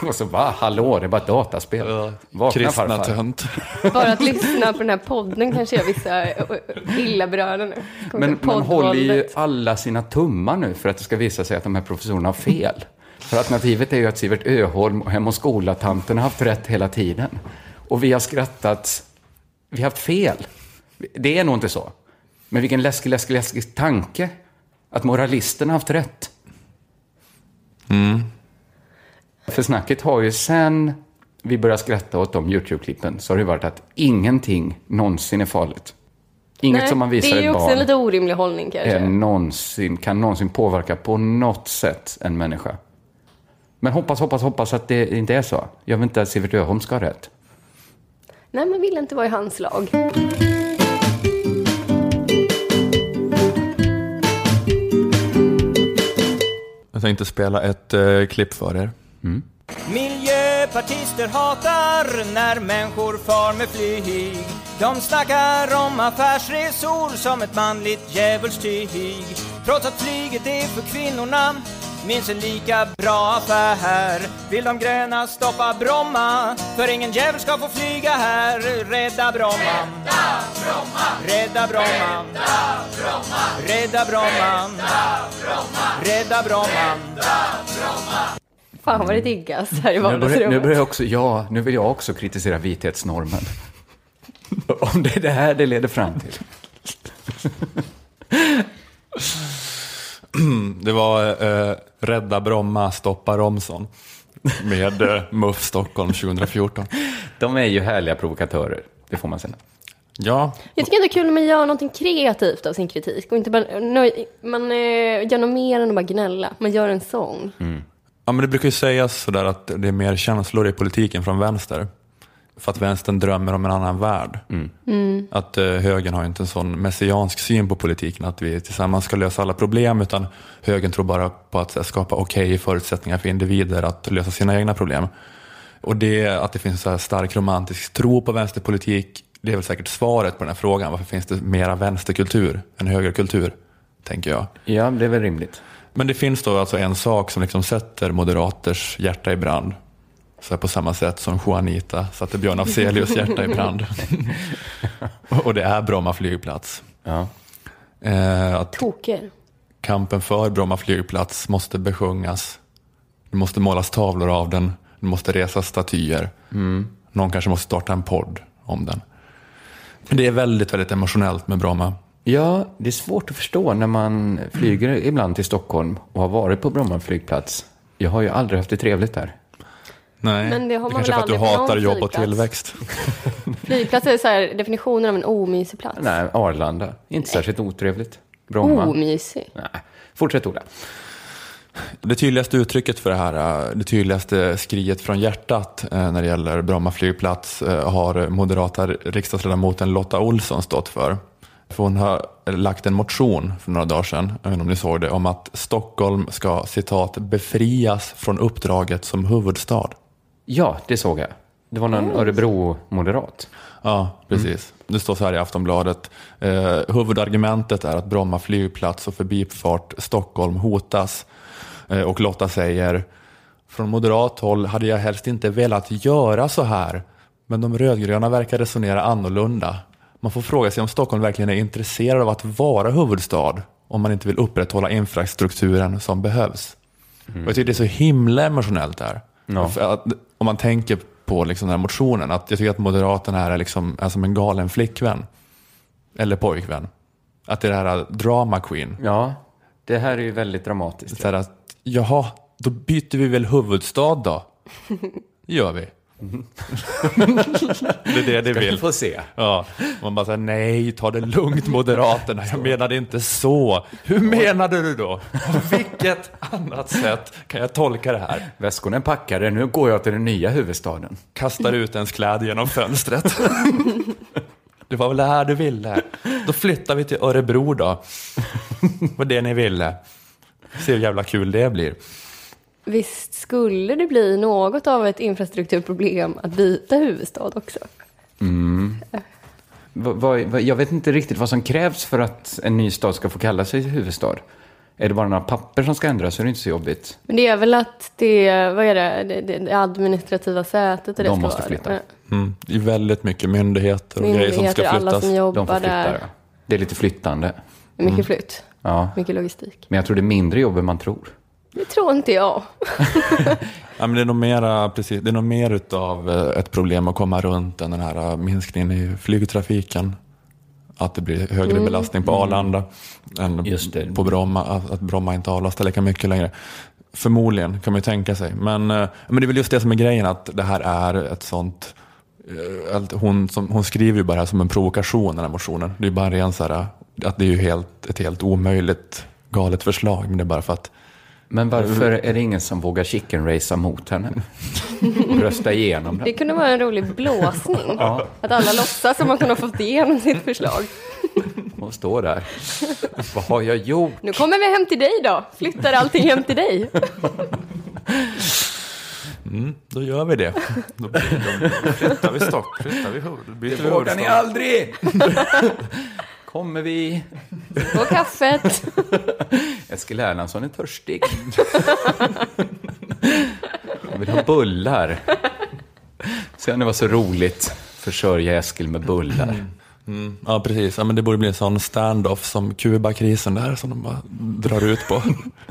Och så va, hallå, det är bara ett dataspel. Vakna Kristna farfar. tönt. Bara att lyssna på den här podden kanske gör vissa eh, illa berörda nu. Men man håller ju alla sina tummar nu för att det ska visa sig att de här professorerna har fel. För alternativet är ju att Sivert Öholm och Hem och skola-tanten har haft rätt hela tiden. Och vi har skrattat, vi har haft fel. Det är nog inte så. Men vilken läskig, läskig, läskig tanke att moralisterna har haft rätt. För snacket har ju sen vi började skratta åt de YouTube-klippen så har det varit att ingenting någonsin är farligt. Inget Nej, som man visar Det är ju ett också barn en lite orimlig hållning kanske. någonsin, kan någonsin påverka på något sätt en människa. Men hoppas, hoppas, hoppas att det inte är så. Jag vill inte att Sivert Öholm ska ha rätt. Nej, man vill inte vara i hans lag. Jag tänkte spela ett eh, klipp för er. Miljöpartister hatar när människor far med flyg. De snackar om affärsresor som ett manligt djävulstyg. Trots att flyget är för kvinnorna minst en lika bra affär. Vill de gröna stoppa Bromma? För ingen djävul ska få flyga här. Rädda Bromma! Rädda Bromma! Rädda Bromma! Rädda Bromma! Fan vad det diggas här i Nu börjar, nu vardagsrummet. börjar jag också, ja, nu vill jag också kritisera vithetsnormen. Om det är det här det leder fram till. Det var eh, Rädda Bromma, stoppa Romson. Med eh, MUF Stockholm 2014. De är ju härliga provokatörer, det får man säga. Ja, Jag tycker det är kul när man gör någonting kreativt av sin kritik och inte bara nöj, man eh, gör något mer än att bara gnälla. Man gör en sång. Ja, men det brukar ju sägas sådär att det är mer känslor i politiken från vänster. För att vänstern drömmer om en annan värld. Mm. Att eh, högern har inte en sån messiansk syn på politiken, att vi tillsammans ska lösa alla problem, utan högern tror bara på att eh, skapa okej förutsättningar för individer att lösa sina egna problem. Och det, att det finns en så här stark romantisk tro på vänsterpolitik, det är väl säkert svaret på den här frågan. Varför finns det mera vänsterkultur än högerkultur? Tänker jag. Ja, det är väl rimligt. Men det finns då alltså en sak som liksom sätter moderaters hjärta i brand. Så här på samma sätt som Juanita satte Björn Afzelius hjärta i brand. och det är Bromma flygplats. Ja. Eh, att Toker. kampen för Bromma flygplats måste besjungas. Det måste målas tavlor av den. Det måste resas statyer. Någon kanske måste starta en podd om den. Men det är väldigt, väldigt emotionellt med Bromma. Ja, det är svårt att förstå när man flyger ibland till Stockholm och har varit på Bromma flygplats. Jag har ju aldrig haft det trevligt där. Nej, Men det har man kanske väl för att du hatar jobb och tillväxt. Flygplats är så här, definitionen av en omysig plats. Nej, Arlanda. Inte särskilt otrevligt. Bromma. Omysig. Nej. Fortsätt Ola. Det tydligaste uttrycket för det här, eh, det tydligaste skriet från hjärtat eh, när det gäller Bromma flygplats eh, har moderata riksdagsledamoten Lotta Olsson stått för. För hon har lagt en motion för några dagar sedan, inte om ni såg det, om att Stockholm ska citat befrias från uppdraget som huvudstad. Ja, det såg jag. Det var någon Örebro-moderat. Ja, precis. Det står så här i Aftonbladet. Eh, huvudargumentet är att Bromma flygplats och förbifart Stockholm hotas. Eh, och Lotta säger, från moderat håll hade jag helst inte velat göra så här. Men de rödgröna verkar resonera annorlunda. Man får fråga sig om Stockholm verkligen är intresserad av att vara huvudstad om man inte vill upprätthålla infrastrukturen som behövs. Och jag tycker det är så himla emotionellt där. Ja. Att, om man tänker på liksom den här motionen, att jag tycker att Moderaterna här är, liksom, är som en galen flickvän. Eller pojkvän. Att det är det här drama queen. Ja, det här är ju väldigt dramatiskt. Så här att, jaha, då byter vi väl huvudstad då? gör vi. Det är det de Ska vi vill. få se. Ja. Man bara säger nej, ta det lugnt Moderaterna, jag menade inte så. Hur menade du då? På vilket annat sätt kan jag tolka det här? Väskorna är packade, nu går jag till den nya huvudstaden. Kastar ut ens kläder genom fönstret. Det var väl det här du ville? Då flyttar vi till Örebro då. var det ni ville. Se hur jävla kul det blir. Visst skulle det bli något av ett infrastrukturproblem att byta huvudstad också? Mm. Va, va, va, jag vet inte riktigt vad som krävs för att en ny stad ska få kalla sig huvudstad. Är det bara några papper som ska ändras så är det inte så jobbigt. Men det är väl att det, vad är det, det, det, administrativa sätet och det De ska måste vara. flytta. Mm. Det är väldigt mycket myndigheter och grejer som ska Myndigheter, alla flyttas. som jobbar De får flytta, där. ja. Det är lite flyttande. Mycket flytt, Ja. mycket logistik. Men jag tror det är mindre jobb än man tror. Det tror inte jag. Ja, men det är nog mera, precis, det är nog mer utav eh, ett problem att komma runt än den här eh, minskningen i flygtrafiken. Att det blir högre Mm. belastning på Arlanda än Just det. på Bromma. Att, att Bromma inte avlastar lika mycket längre. Förmodligen kan man ju tänka sig. Men, eh, men det är väl just det som är grejen, att det här är ett sånt att hon, som, hon skriver ju bara här som en provokation, den här motionen. Det är ju bara en ren så här, att det är ju helt, ett helt omöjligt galet förslag. Men det är bara för att Men varför är det ingen som vågar chicken racea mot henne? Och rösta igenom Det den? kunde vara en rolig blåsning. Ja. Att alla låtsas som att hon har fått igenom sitt förslag. Hon står där. Vad har jag gjort? Nu kommer vi hem till dig då. Flyttar allting hem till dig. Mm, då gör vi det. Då, blir, då flyttar vi stock, flyttar vi byter Det vågar ni aldrig! Kommer vi? Och kaffet. Eskil Erlandsson är törstig. Jag vill ha bullar. Sen det var så roligt. Försörja Eskil med bullar. Mm, ja, precis. Ja, men det borde bli en sån stand-off som Kubakrisen där som de bara drar ut på.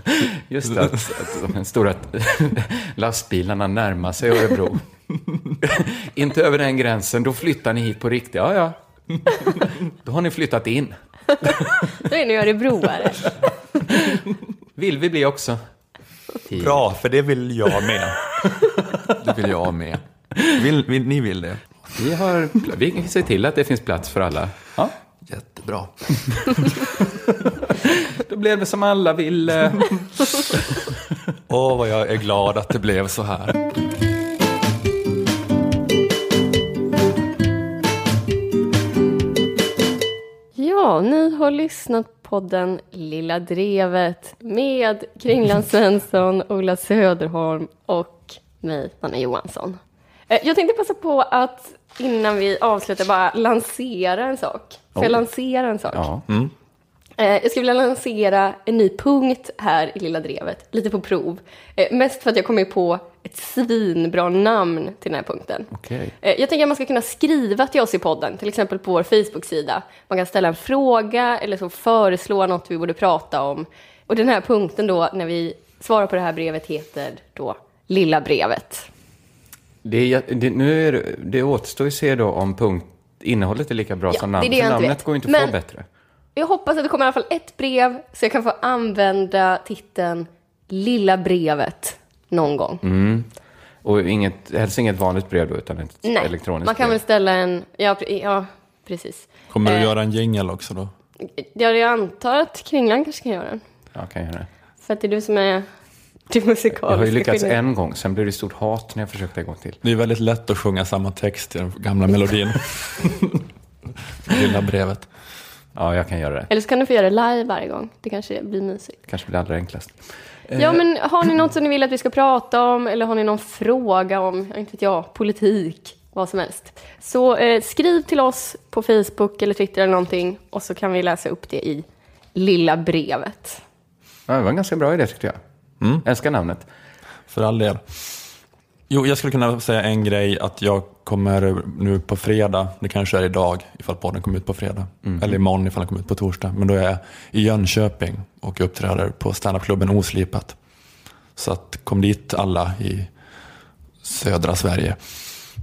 Just det, att, att de stora lastbilarna närmar sig Örebro. Inte över den gränsen, då flyttar ni hit på riktigt. Ja, ja. Då har ni flyttat in. Då är ni örebroare. Vill vi bli också. Bra, för det vill jag med. Det vill jag med. Vill, vill, ni vill det? Vi, har, vi ser till att det finns plats för alla. Ja. Jättebra. Då blev det som alla ville. Åh, vad jag är glad att det blev så här. Ja, ni har lyssnat på den Lilla Drevet med Kringland Svensson, Ola Söderholm och mig, Anna Johansson. Eh, Jag tänkte passa på att innan vi avslutar bara lansera en sak. Får jag lansera en sak? Ja. Eh, Jag skulle vilja lansera en ny punkt här i Lilla Drevet, lite på prov. Eh, Mest för att jag kommer på ett svinbra namn till den här punkten. Okej. Eh, Jag tänker att man ska kunna skriva till oss i podden, till exempel på vår Facebook-sida. Man kan ställa en fråga eller så föreslå något vi borde prata om. Och den här punkten då, när vi svarar på det här brevet, heter då Lilla brevet. Det, är, det, nu är, det- återstår ju att se då om punkt, innehållet är lika bra Ja, som det är namnet. det inte namnet vet. går inte att få bättre. Jag hoppas att det kommer i alla fall ett brev, så jag kan få använda titeln Lilla brevet någon gång. Mm. Och inget, helst inget vanligt brev då, utan ett Nej, elektroniskt man kan brev. väl ställa en... Ja, ja precis. Kommer du Eh, göra en jingel också då? Ja, jag antar att Kringlan kanske kan göra den. Ja, kan jag göra det. För att det är du som är det musikaliska Jag har ju lyckats en gång, sen blev det stort hat när jag försökte en gång till. Det är väldigt lätt att sjunga samma text i den gamla melodin. Lilla brevet. Ja, jag kan göra det. Eller så kan du få göra det live varje gång. Det kanske blir mysigt. Kanske blir det allra enklast. Eh, Ja, men har ni något som ni vill att vi ska prata om? Eller har ni någon fråga om, inte vet jag, politik? Vad som helst. Så eh, skriv till oss på Facebook eller Twitter eller någonting. Och så kan vi läsa upp det i Lilla brevet. Ja, det var en ganska bra idé tyckte jag. Mm. Älskar namnet. För all del. Jo, jag skulle kunna säga en grej att jag kommer nu på fredag, det kanske är idag ifall podden kommer ut på fredag, eller imorgon ifall den kommer ut på torsdag, men då är jag i Jönköping och uppträder på standupklubben Oslipat. Så att kom dit alla i södra Sverige.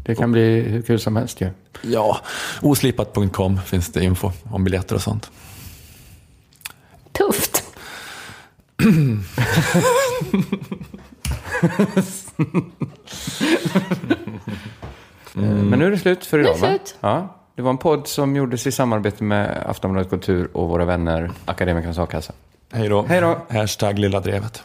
Det kan bli hur kul som helst ju. Ja, oslipat.com finns det info om biljetter och sånt. Tufft! nu är det slut för idag, Nu är det va? slut. Ja. Det var en podd som gjordes i samarbete med Aftonbladet Kultur och våra vänner Akademikernas A-kassa. Hej då. Hej då. Hashtag Lilla Drevet.